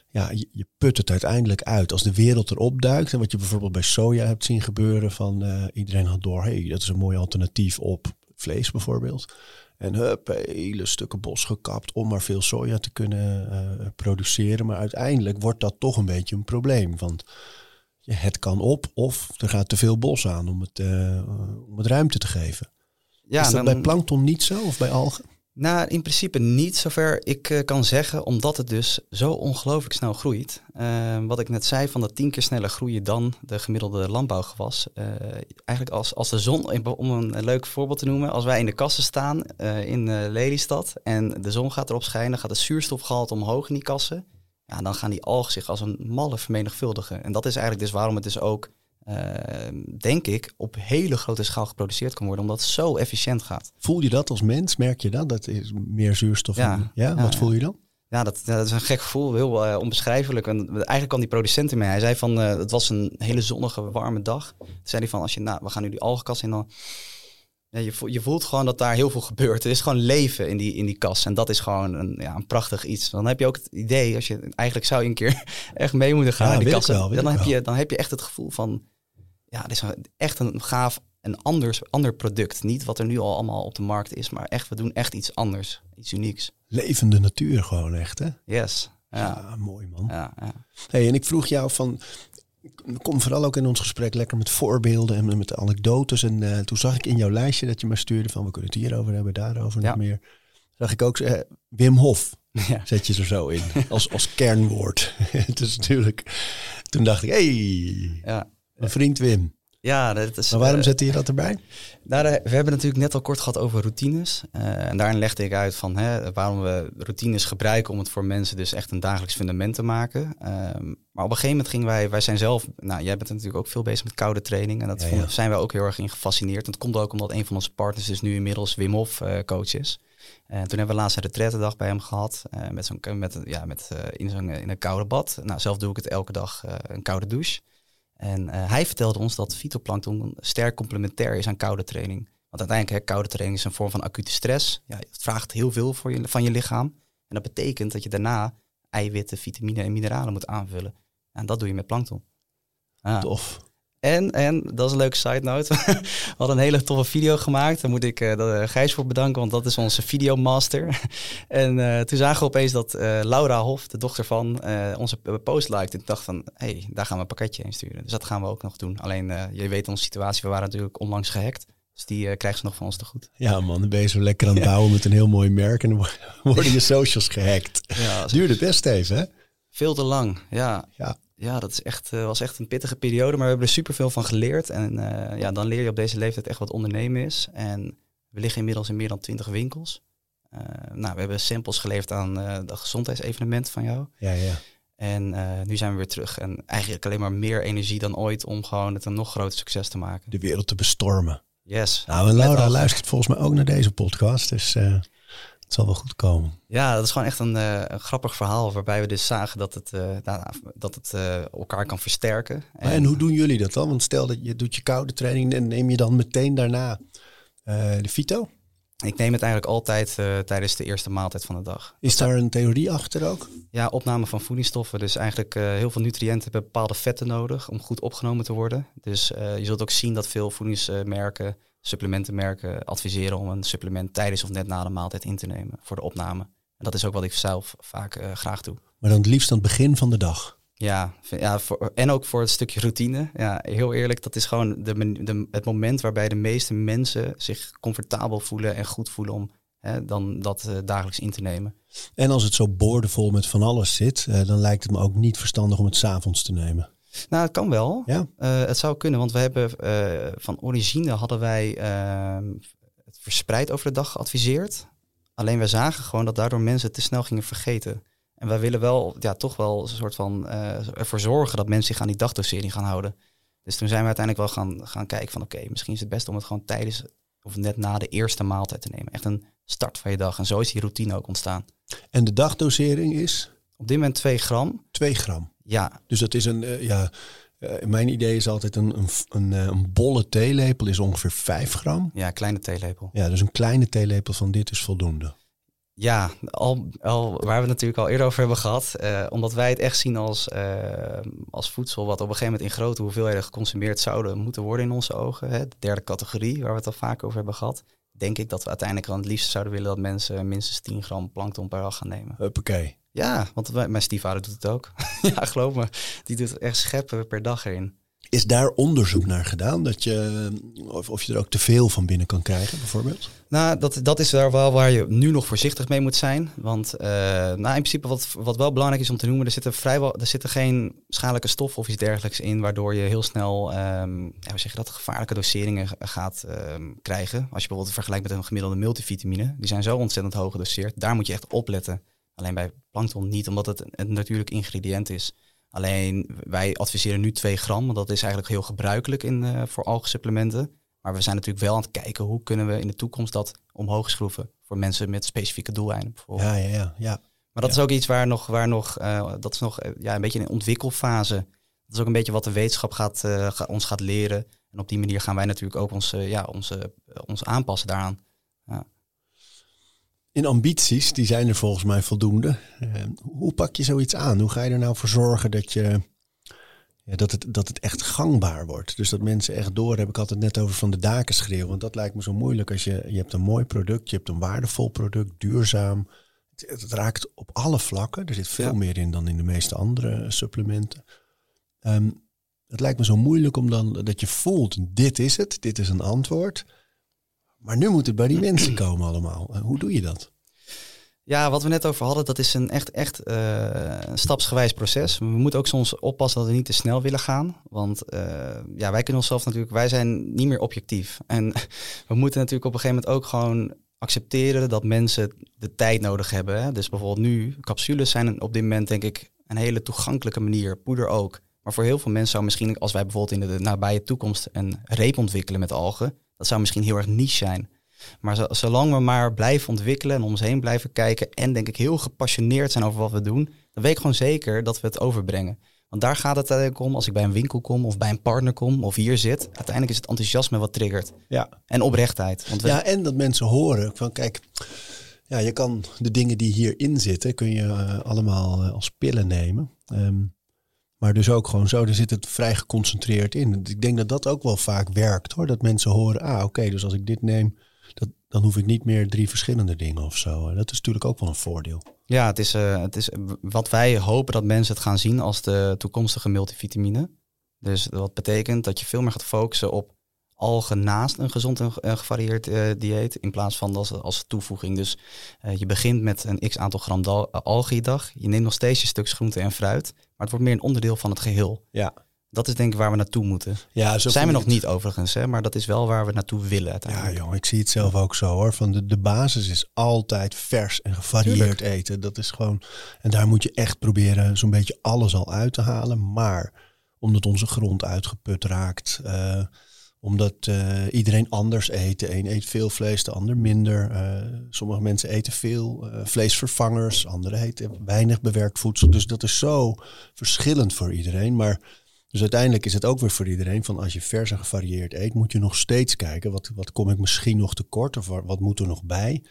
ja, je, je put het uiteindelijk uit. Als de wereld erop duikt, en wat je bijvoorbeeld bij soja hebt zien gebeuren, van eh, iedereen had door, hey, dat is een mooi alternatief op vlees bijvoorbeeld. En hup, hele stukken bos gekapt om maar veel soja te kunnen eh, produceren. Maar uiteindelijk wordt dat toch een beetje een probleem. Want het kan op of er gaat te veel bos aan om het, eh, om het ruimte te geven. Ja, Is dat dan- bij plankton niet zo of bij algen? Nou, in principe niet zover ik eh, kan zeggen, omdat het dus zo ongelooflijk snel groeit. Eh, wat ik net zei, van dat tien keer sneller groeien dan de gemiddelde landbouwgewas. Eh, eigenlijk als, als de zon, om een leuk voorbeeld te noemen, als wij in de kassen staan in Lelystad en de zon gaat erop schijnen, gaat het zuurstofgehalte omhoog in die kassen. Ja, dan gaan die algen zich als een malle vermenigvuldigen. En dat is eigenlijk dus waarom het dus ook, denk ik, op hele grote schaal geproduceerd kan worden, omdat het zo efficiënt gaat. Voel je dat als mens? Merk je dat? Dat is meer zuurstof. Ja. en- ja? Ja, Wat voel je dan? Ja, dat, dat is een gek gevoel, heel eh, onbeschrijfelijk. En eigenlijk kwam die producent ermee. Hij zei van, eh, het was een hele zonnige, warme dag. Toen zei hij van, als je, nou, we gaan nu die algenkast in, dan... Ja, je, voelt, je voelt gewoon dat daar heel veel gebeurt. Er is gewoon leven in die, in die kas. En dat is gewoon een, ja, een prachtig iets. Dan heb je ook het idee, als je eigenlijk zou je een keer echt mee moeten gaan Ja, naar die kassen. wil dan, heb wel. je, dan heb je echt het gevoel van, ja, dit is echt een gaaf, een anders, ander product. Niet wat er nu al allemaal op de markt is, maar echt, we doen echt iets anders. Iets unieks. Levende natuur gewoon echt, hè? Yes. Ja. Ja, mooi man. Ja, ja. Hey, en ik vroeg jou van, kom vooral ook in ons gesprek lekker met voorbeelden en met anekdotes. En eh, toen zag ik in jouw lijstje dat je me stuurde van, we kunnen het hierover hebben, daarover Ja. nog meer. Zag ik ook eh, Wim Hof, Ja. zet je er zo in, als, als kernwoord. Het is natuurlijk, toen dacht ik, hey, Ja, mijn vriend Wim. ja dat is. Maar waarom eh, zette je dat erbij? nou, we hebben natuurlijk net al kort gehad over routines. Eh, en daarin legde ik uit van hè, waarom we routines gebruiken om het voor mensen dus echt een dagelijks fundament te maken. Ehm, maar op een gegeven moment gingen wij, wij zijn zelf, nou jij bent natuurlijk ook veel bezig met koude training. En dat Ja, vonden- ja. zijn wij ook heel erg in gefascineerd. En dat komt ook omdat een van onze partners dus nu inmiddels Wim Hof eh, coach is. En toen hebben we laatst een retraitedag bij hem gehad. eh, met zo'n, met, ja, met, in, zo'n, in een koude bad. Nou, zelf doe ik het elke dag een koude douche. En eh, hij vertelde ons dat fytoplankton sterk complementair is aan koude training. Want uiteindelijk, hè, koude training is een vorm van acute stress. Ja, het vraagt heel veel je, van je lichaam. En dat betekent dat je daarna eiwitten, vitamine en mineralen moet aanvullen. En dat doe je met plankton. Ja. Tof. En, en, dat is een leuke side note. we hadden een hele toffe video gemaakt. Daar moet ik eh, Gijs voor bedanken, want dat is onze videomaster. en eh, toen zagen we opeens dat Laura Hof, de dochter van, onze post liked. En ik dacht van, hé, hey, daar gaan we een pakketje heen sturen. Dus dat gaan we ook nog doen. Alleen, je weet onze situatie, we waren natuurlijk onlangs gehackt. Dus die eh, krijgen ze nog van ons te goed. Ja man, dan ben je zo lekker aan het bouwen met een heel mooi merk en dan worden je socials gehackt. Ja, Duurde best even, hè? Veel te lang, ja. Ja. Ja, dat is echt, eh, was echt een pittige periode, maar we hebben er superveel van geleerd. En eh, ja, dan leer je op deze leeftijd echt wat ondernemen is. En we liggen inmiddels in meer dan 20 winkels. Eh, nou, we hebben samples geleverd aan eh dat gezondheidsevenement van jou. Ja, ja. En nu zijn we weer terug. En eigenlijk alleen maar meer energie dan ooit om gewoon het een nog groter succes te maken. De wereld te bestormen. Yes. Nou, en Laura luistert volgens mij ook naar deze podcast, dus het zal wel goed komen. Ja, dat is gewoon echt een, eh, een grappig verhaal waarbij we dus zagen dat het, nou, dat het eh, elkaar kan versterken. En hoe doen jullie dat dan? Want stel dat je doet je koude training en neem je dan meteen daarna de fito? Ik neem het eigenlijk altijd tijdens de eerste maaltijd van de dag. Is daar een theorie achter ook? Ja, opname van voedingsstoffen. Dus eigenlijk heel veel nutriënten hebben bepaalde vetten nodig om goed opgenomen te worden. Dus je zult ook zien dat veel voedingsmerken, supplementenmerken adviseren om een supplement tijdens of net na de maaltijd in te nemen voor de opname. En dat is ook wat ik zelf vaak eh, graag doe. Maar dan het liefst aan het begin van de dag. Ja, ja voor, en ook voor het stukje routine. Ja, heel eerlijk, dat is gewoon de, de, het moment waarbij de meeste mensen zich comfortabel voelen en goed voelen om hè, dan dat eh, dagelijks in te nemen. En als het zo boordevol met van alles zit, eh, dan lijkt het me ook niet verstandig om het s'avonds te nemen. Nou, het kan wel. Ja? Eh, het zou kunnen, want we hebben eh, van origine hadden wij ehm, het verspreid over de dag geadviseerd. Alleen we zagen gewoon dat daardoor mensen te snel gingen vergeten. En wij willen wel, ja, toch wel een soort van eh, ervoor zorgen dat mensen zich aan die dagdosering gaan houden. Dus toen zijn we uiteindelijk wel gaan, gaan kijken van oké, misschien is het best om het gewoon tijdens of net na de eerste maaltijd te nemen. Echt een start van je dag. En zo is die routine ook ontstaan. En de dagdosering is Op dit moment 2 gram. 2 gram. Ja, Dus dat is een, eh, ja, eh, mijn idee is altijd een, een, een, eh, een bolle theelepel is ongeveer 5 gram. ja, kleine theelepel. Ja, dus een kleine theelepel van dit is voldoende. Ja, al, al, waar we het natuurlijk al eerder over hebben gehad. eh, omdat wij het echt zien als, als voedsel wat op een gegeven moment in grote hoeveelheden geconsumeerd zouden moeten worden in onze ogen. Hè, de derde categorie, waar we het al vaak over hebben gehad. denk ik dat we uiteindelijk wel het liefst zouden willen dat mensen minstens 10 gram plankton per dag gaan nemen. Huppakee. Ja, want wij- mijn stiefvader doet het ook. ja, geloof me. Die doet echt scheppen per dag erin. Is daar onderzoek naar gedaan? Dat je, of, of je er ook te veel van binnen kan krijgen, bijvoorbeeld? Nou, dat, dat is daar wel waar je nu nog voorzichtig mee moet zijn. Want eh, nou, in principe wat, wat wel belangrijk is om te noemen, er zitten vrijwel er zitten geen schadelijke stoffen of iets dergelijks in, waardoor je heel snel, ehm, ja, hoe zeg je dat, gevaarlijke doseringen gaat ehm, krijgen. Als je bijvoorbeeld vergelijkt met een gemiddelde multivitamine, die zijn zo ontzettend hoog gedoseerd. Daar moet je echt op letten. Alleen bij plankton niet, omdat het een natuurlijk ingrediënt is. Alleen wij adviseren nu 2 gram, want dat is eigenlijk heel gebruikelijk in, eh, voor algensupplementen. Maar we zijn natuurlijk wel aan het kijken hoe kunnen we in de toekomst dat omhoog schroeven voor mensen met specifieke doeleinden bijvoorbeeld. Ja, ja, ja. ja. Maar dat is ook iets waar nog, waar nog eh, dat is nog eh, ja, een beetje een ontwikkelfase. Dat is ook een beetje wat de wetenschap gaat, ga- ons gaat leren. En op die manier gaan wij natuurlijk ook ons, ja, ons, eh, ons aanpassen daaraan. In ambities, die zijn er volgens mij voldoende. Eh, hoe pak je zoiets aan? Hoe ga je er nou voor zorgen dat, je, ja, dat, het, dat het echt gangbaar wordt? Dus dat mensen echt door, heb ik altijd net over van de daken schreeuwen. Want dat lijkt me zo moeilijk als je, je hebt een mooi product, je hebt een waardevol product, duurzaam. Het, het raakt op alle vlakken. Er zit veel Ja. meer in dan in de meeste andere supplementen. Ehm, het lijkt me zo moeilijk om dan dat je voelt, dit is het, dit is een antwoord. Maar nu moet het bij die mensen komen allemaal. Eh, Hoe doe je dat? Ja, wat we net over hadden, dat is een echt, echt eh, stapsgewijs proces. We moeten ook soms oppassen dat we niet te snel willen gaan. Want eh, ja, wij kunnen onszelf natuurlijk, wij zijn niet meer objectief. En we moeten natuurlijk op een gegeven moment ook gewoon accepteren dat mensen de tijd nodig hebben. Dus bijvoorbeeld nu, capsules zijn op dit moment denk ik een hele toegankelijke manier. Poeder ook. Maar voor heel veel mensen zou misschien, als wij bijvoorbeeld in de nabije toekomst een reep ontwikkelen met algen, dat zou misschien heel erg niche zijn. Maar zo- zolang we maar blijven ontwikkelen en om ons heen blijven kijken en denk ik heel gepassioneerd zijn over wat we doen, dan weet ik gewoon zeker dat we het overbrengen. Want daar gaat het eigenlijk om, als ik bij een winkel kom of bij een partner kom of hier zit, uiteindelijk is het enthousiasme wat triggert. Ja. En oprechtheid. Want we, Ja, en dat mensen horen van kijk, ja, je kan de dingen die hierin zitten, kun je eh, allemaal eh, als pillen nemen. Ehm, maar dus ook gewoon zo, er zit het vrij geconcentreerd in. Ik denk dat dat ook wel vaak werkt hoor. Dat mensen horen, ah oké, dus als ik dit neem, dat, dan hoef ik niet meer drie verschillende dingen of zo. Dat is natuurlijk ook wel een voordeel. Ja, het is, eh, het is wat wij hopen dat mensen het gaan zien als de toekomstige multivitamine. Dus wat betekent dat je veel meer gaat focussen op algen naast een gezond en en gevarieerd eh, dieet. In plaats van als, als toevoeging. Dus eh, je begint met een x aantal gram dal- eh, algen je dag. Je neemt nog steeds je stuks groente en fruit. Maar het wordt meer een onderdeel van het geheel. Ja, Dat is denk ik waar we naartoe moeten. ja zo Zijn we nog niet overigens, hè? maar dat is wel waar we naartoe willen Ja, uiteindelijk. joh, ik zie het zelf ook zo hoor. Van de, de basis is altijd vers en gevarieerd eten. Dat is gewoon. En daar moet je echt proberen zo'n beetje alles al uit te halen. Maar omdat onze grond uitgeput raakt. eh, omdat eh, iedereen anders eet. De een eet veel vlees, de ander minder. Eh, sommige mensen eten veel eh, vleesvervangers. Anderen eten weinig bewerkt voedsel. Dus dat is zo verschillend voor iedereen. Maar dus uiteindelijk is het ook weer voor iedereen van als je vers en gevarieerd eet, moet je nog steeds kijken wat, wat kom ik misschien nog tekort of wa- wat moet er nog bij.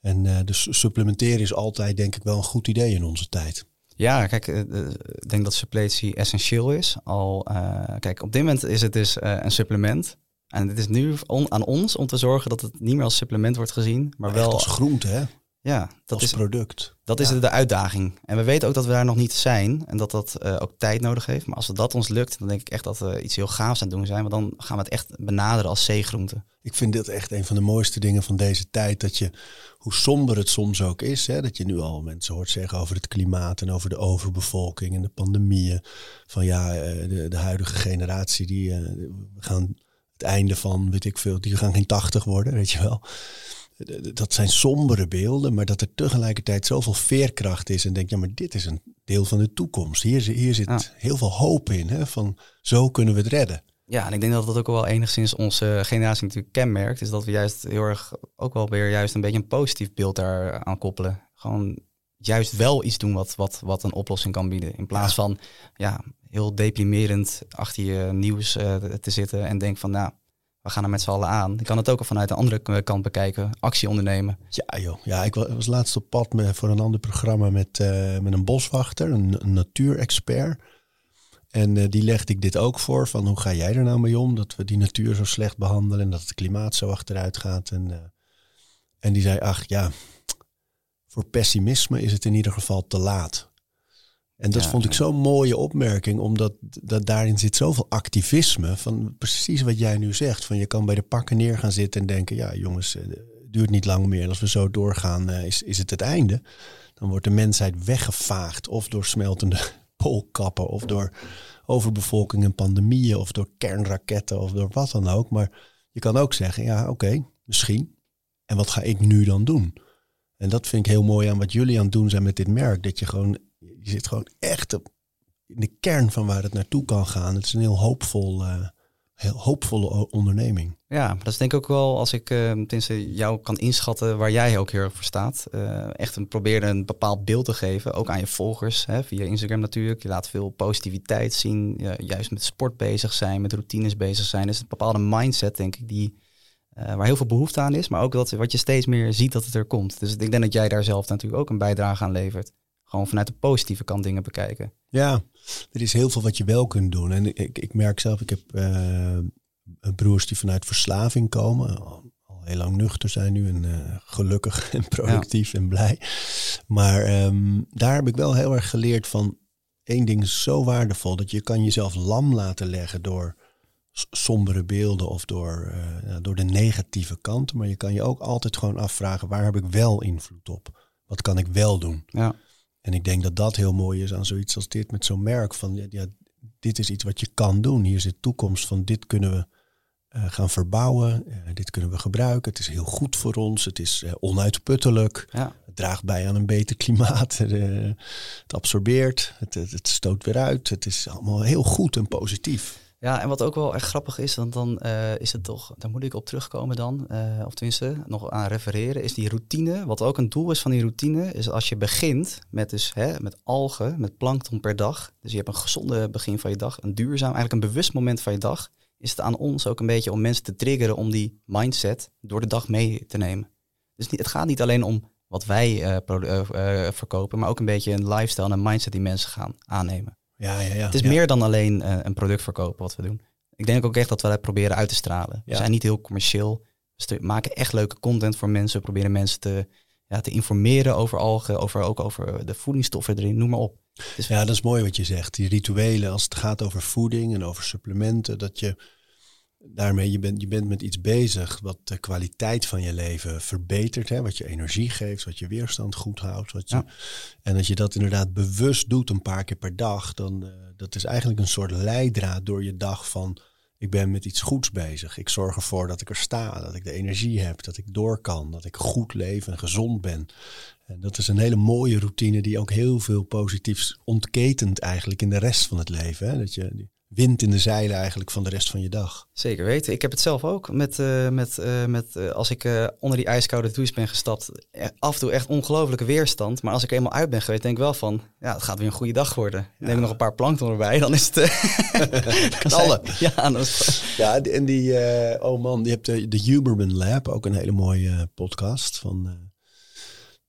En dus supplementeren is altijd denk ik wel een goed idee in onze tijd. Ja, kijk, eh, eh, ik denk dat suppletie essentieel is. Al, eh, kijk, op dit moment is het dus een supplement. En het is nu on- aan ons om te zorgen dat het niet meer als supplement wordt gezien, maar Maar wel wel als groente, hè? Ja, dat als is product. dat is de uitdaging. En we weten ook dat we daar nog niet zijn en dat dat eh, ook tijd nodig heeft. Maar als het dat ons lukt, dan denk ik echt dat we iets heel gaafs aan het doen zijn. Want dan gaan we het echt benaderen als zeegroente. Ik vind dit echt een van de mooiste dingen van deze tijd. Dat je, hoe somber het soms ook is, hè, dat je nu al mensen hoort zeggen over het klimaat en over de overbevolking en de pandemieën. Van ja, eh, de, de huidige generatie, die eh, we gaan het einde van, weet ik veel, die gaan geen tachtig worden, weet je wel. Dat zijn sombere beelden, maar dat er tegelijkertijd zoveel veerkracht is. En denk, ja, maar dit is een deel van de toekomst. Hier, hier zit Ja. heel veel hoop in, hè, van zo kunnen we het redden. Ja, en ik denk dat dat ook wel enigszins onze generatie natuurlijk kenmerkt. Is dat we juist heel erg ook wel weer juist een beetje een positief beeld daar aan koppelen. Gewoon juist wel iets doen wat, wat, wat een oplossing kan bieden. In plaats van ja, heel deprimerend achter je nieuws eh, te zitten en denk van nou, we gaan er met z'n allen aan. Je kan het ook al vanuit de andere kant bekijken. Actie ondernemen. Ja, joh. Ja, ik wa- was laatst op pad met, voor een ander programma met, eh, met een boswachter, een, een natuurexpert. En eh, die legde ik dit ook voor, van hoe ga jij er nou mee om? Dat we die natuur zo slecht behandelen en dat het klimaat zo achteruit gaat. En eh, En die zei, ach ja, voor pessimisme is het in ieder geval te laat. En dat Ja, vond ik zo'n mooie opmerking, omdat dat daarin zit zoveel activisme. Van precies wat jij nu zegt. Van je kan bij de pakken neer gaan zitten en denken: ja, jongens, eh, het duurt niet lang meer. Als we zo doorgaan, eh, is, is het het einde. Dan wordt de mensheid weggevaagd. Of door smeltende poolkappen, of door overbevolking en pandemieën, of door kernraketten, of door wat dan ook. Maar je kan ook zeggen: ja, oké, misschien. En wat ga ik nu dan doen? En dat vind ik heel mooi aan wat jullie aan het doen zijn met dit merk. Dat je gewoon, je zit gewoon echt op, in de kern van waar het naartoe kan gaan. Het is een heel hoopvol, eh, heel hoopvolle onderneming. Ja, dat is denk ik ook wel als ik eh, tenminste jou kan inschatten waar jij ook heel erg voor staat. Eh, echt een, probeer een bepaald beeld te geven, ook aan je volgers, hè, via Instagram natuurlijk. Je laat veel positiviteit zien, juist met sport bezig zijn, met routines bezig zijn. Dus een bepaalde mindset denk ik die, waar heel veel behoefte aan is, maar ook wat je steeds meer ziet dat het er komt. Dus ik denk dat jij daar zelf natuurlijk ook een bijdrage aan levert. Gewoon vanuit de positieve kant dingen bekijken. Ja, er is heel veel wat je wel kunt doen. En ik, ik merk zelf, ik heb eh, broers die vanuit verslaving komen. Al, al heel lang nuchter zijn nu en eh, gelukkig en productief en blij. Maar ehm, daar heb ik wel heel erg geleerd van één ding is zo waardevol. Dat je kan jezelf lam laten leggen door sombere beelden of door, eh, door de negatieve kant. Maar je kan je ook altijd gewoon afvragen, waar heb ik wel invloed op? Wat kan ik wel doen? Ja. En ik denk dat dat heel mooi is aan zoiets als dit met zo'n merk. Van ja, dit is iets wat je kan doen. Hier zit toekomst van dit kunnen we eh, gaan verbouwen. Eh, dit kunnen we gebruiken. Het is heel goed voor ons. Het is eh, onuitputtelijk. Ja. Het draagt bij aan een beter klimaat. Het absorbeert. Het, het, het stoot weer uit. Het is allemaal heel goed en positief. Ja, en wat ook wel echt grappig is, want dan eh, is het toch, daar moet ik op terugkomen dan, eh, of tenminste nog aan refereren, is die routine. Wat ook een doel is van die routine, is als je begint met dus hè, met algen, met plankton per dag. Dus je hebt een gezonde begin van je dag, een duurzaam, eigenlijk een bewust moment van je dag. Is het aan ons ook een beetje om mensen te triggeren om die mindset door de dag mee te nemen. Dus het gaat niet alleen om wat wij eh, verkopen, maar ook een beetje een lifestyle en een mindset die mensen gaan aannemen. Ja, ja, ja. Het is ja. meer dan alleen eh, een product verkopen wat we doen. Ik denk ook echt dat we dat proberen uit te stralen. We zijn niet heel commercieel. We stu- maken echt leuke content voor mensen. We proberen mensen te, ja, te informeren over algen, over, ook over de voedingsstoffen erin, noem maar op. Dus Ja, dat is mooi wat je zegt. Die rituelen, als het gaat over voeding en over supplementen, dat je daarmee, je bent, je bent met iets bezig wat de kwaliteit van je leven verbetert. Hè? Wat je energie geeft, wat je weerstand goed houdt. Wat je, Ja. En als je dat inderdaad bewust doet een paar keer per dag, dan uh, dat is eigenlijk een soort leidraad door je dag van ik ben met iets goeds bezig. Ik zorg ervoor dat ik er sta, dat ik de energie heb, dat ik door kan, dat ik goed leef en gezond ben. En dat is een hele mooie routine die ook heel veel positiefs ontketent eigenlijk in de rest van het leven. Hè? Dat je wind in de zeilen eigenlijk van de rest van je dag. Zeker weten. Ik heb het zelf ook met, uh, met, uh, met uh, als ik onder die ijskoude douche ben gestapt. Af en toe echt ongelofelijke weerstand. Maar als ik eenmaal uit ben geweest, denk ik wel van, ja, het gaat weer een goede dag worden. Ja. Neem ik nog een paar plankton erbij, dan is het knallen. ja, dan is ja, en die, oh man, je hebt de, de Huberman Lab, ook een hele mooie podcast van,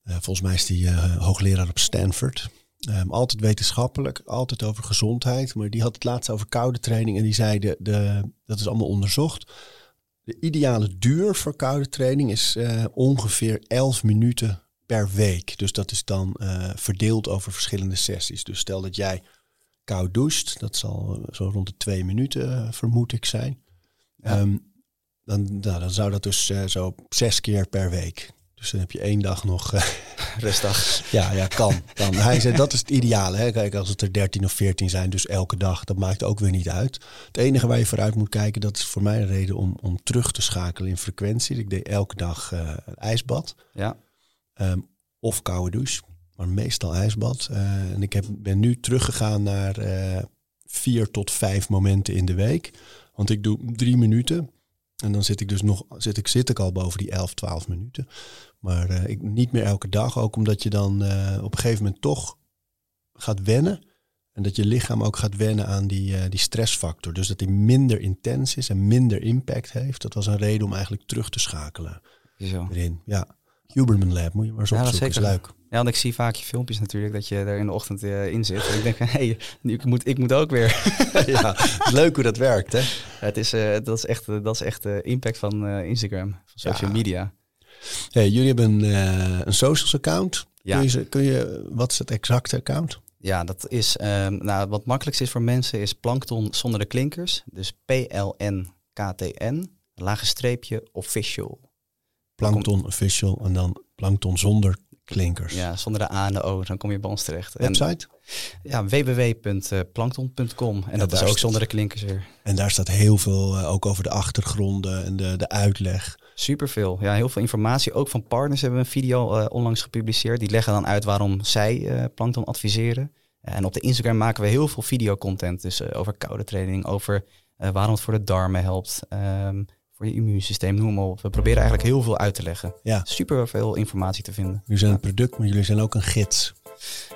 volgens mij is die hoogleraar op Stanford. Um, altijd wetenschappelijk, altijd over gezondheid. Maar die had het laatst over koude training. En die zei, de, de, dat is allemaal onderzocht. De ideale duur voor koude training is uh, ongeveer 11 minuten per week. Dus dat is dan uh, verdeeld over verschillende sessies. Dus stel dat jij koud doucht. Dat zal zo rond de twee minuten, uh, vermoed ik, zijn. Ja. Um, dan, nou, dan zou dat dus zo zes keer per week. Dus dan heb je één dag nog... Uh, Rustdag. Ja, ja, kan. kan. Hij zei, dat is het ideale. Hè? Kijk, als het er 13 of 14 zijn, dus elke dag, dat maakt ook weer niet uit. Het enige waar je vooruit moet kijken, dat is voor mij een reden om, om terug te schakelen in frequentie. Ik deed elke dag uh, een ijsbad. Ja. Um, of koude douche, maar meestal ijsbad. Uh, en ik heb, ben nu teruggegaan naar uh, vier tot vijf momenten in de week. Want ik doe drie minuten. En dan zit ik dus nog, zit ik, zit ik al boven die 11, 12 minuten. Maar uh, ik, niet meer elke dag. Ook omdat je dan uh, op een gegeven moment toch gaat wennen. En dat je lichaam ook gaat wennen aan die, uh, die stressfactor. Dus dat die minder intens is en minder impact heeft. Dat was een reden om eigenlijk terug te schakelen. Zo. Erin. Ja. Huberman Lab, moet je maar eens opzoeken. Ja, dat is leuk. Ja, want ik zie vaak je filmpjes natuurlijk dat je er in de ochtend uh, in zit. En ik denk, hé, hey, ik, moet, ik moet ook weer. ja, leuk hoe dat werkt, hè? Het is, uh, dat is echt, dat is echt de impact van Instagram, van social ja. media. Hey, jullie hebben een, eh, een socials account. Ja. Kun, je, kun je, wat is het exacte account? Ja, dat is, ehm, nou, wat makkelijkst is voor mensen is plankton zonder de klinkers. Dus P-L-N-K-T-N, lage streepje official. Plankton official en dan plankton zonder klinkers. Ja, zonder de A en de O, dan kom je bij ons terecht. En, Website. ja, www.plankton.com. En dat is ook zonder de klinkers weer. En daar staat heel veel eh, ook over de achtergronden en de, de uitleg. Superveel. Ja, heel veel informatie. Ook van partners hebben we een video eh, onlangs gepubliceerd. Die leggen dan uit waarom zij eh, plankton adviseren. En op de Instagram maken we heel veel videocontent. Dus over koude training, over waarom het voor de darmen helpt. ehm, voor je immuunsysteem, noem maar op. We proberen eigenlijk heel veel uit te leggen. Ja. Super veel informatie te vinden. Jullie zijn een product, maar jullie zijn ook een gids.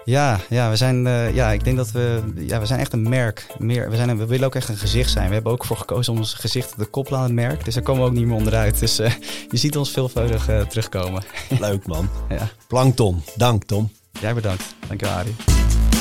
Ja, ja, we zijn, eh, ja, ik denk dat we, ja, we zijn echt een merk. Meer, we, zijn we willen ook echt een gezicht zijn. We hebben ook voor gekozen om ons gezicht te koppelen aan het merk. Dus daar komen we ook niet meer onderuit. Dus eh, je ziet ons veelvuldig eh, terugkomen. Leuk man. Ja. Plankton. Dank Tom. Jij bedankt. Dankjewel, Arie.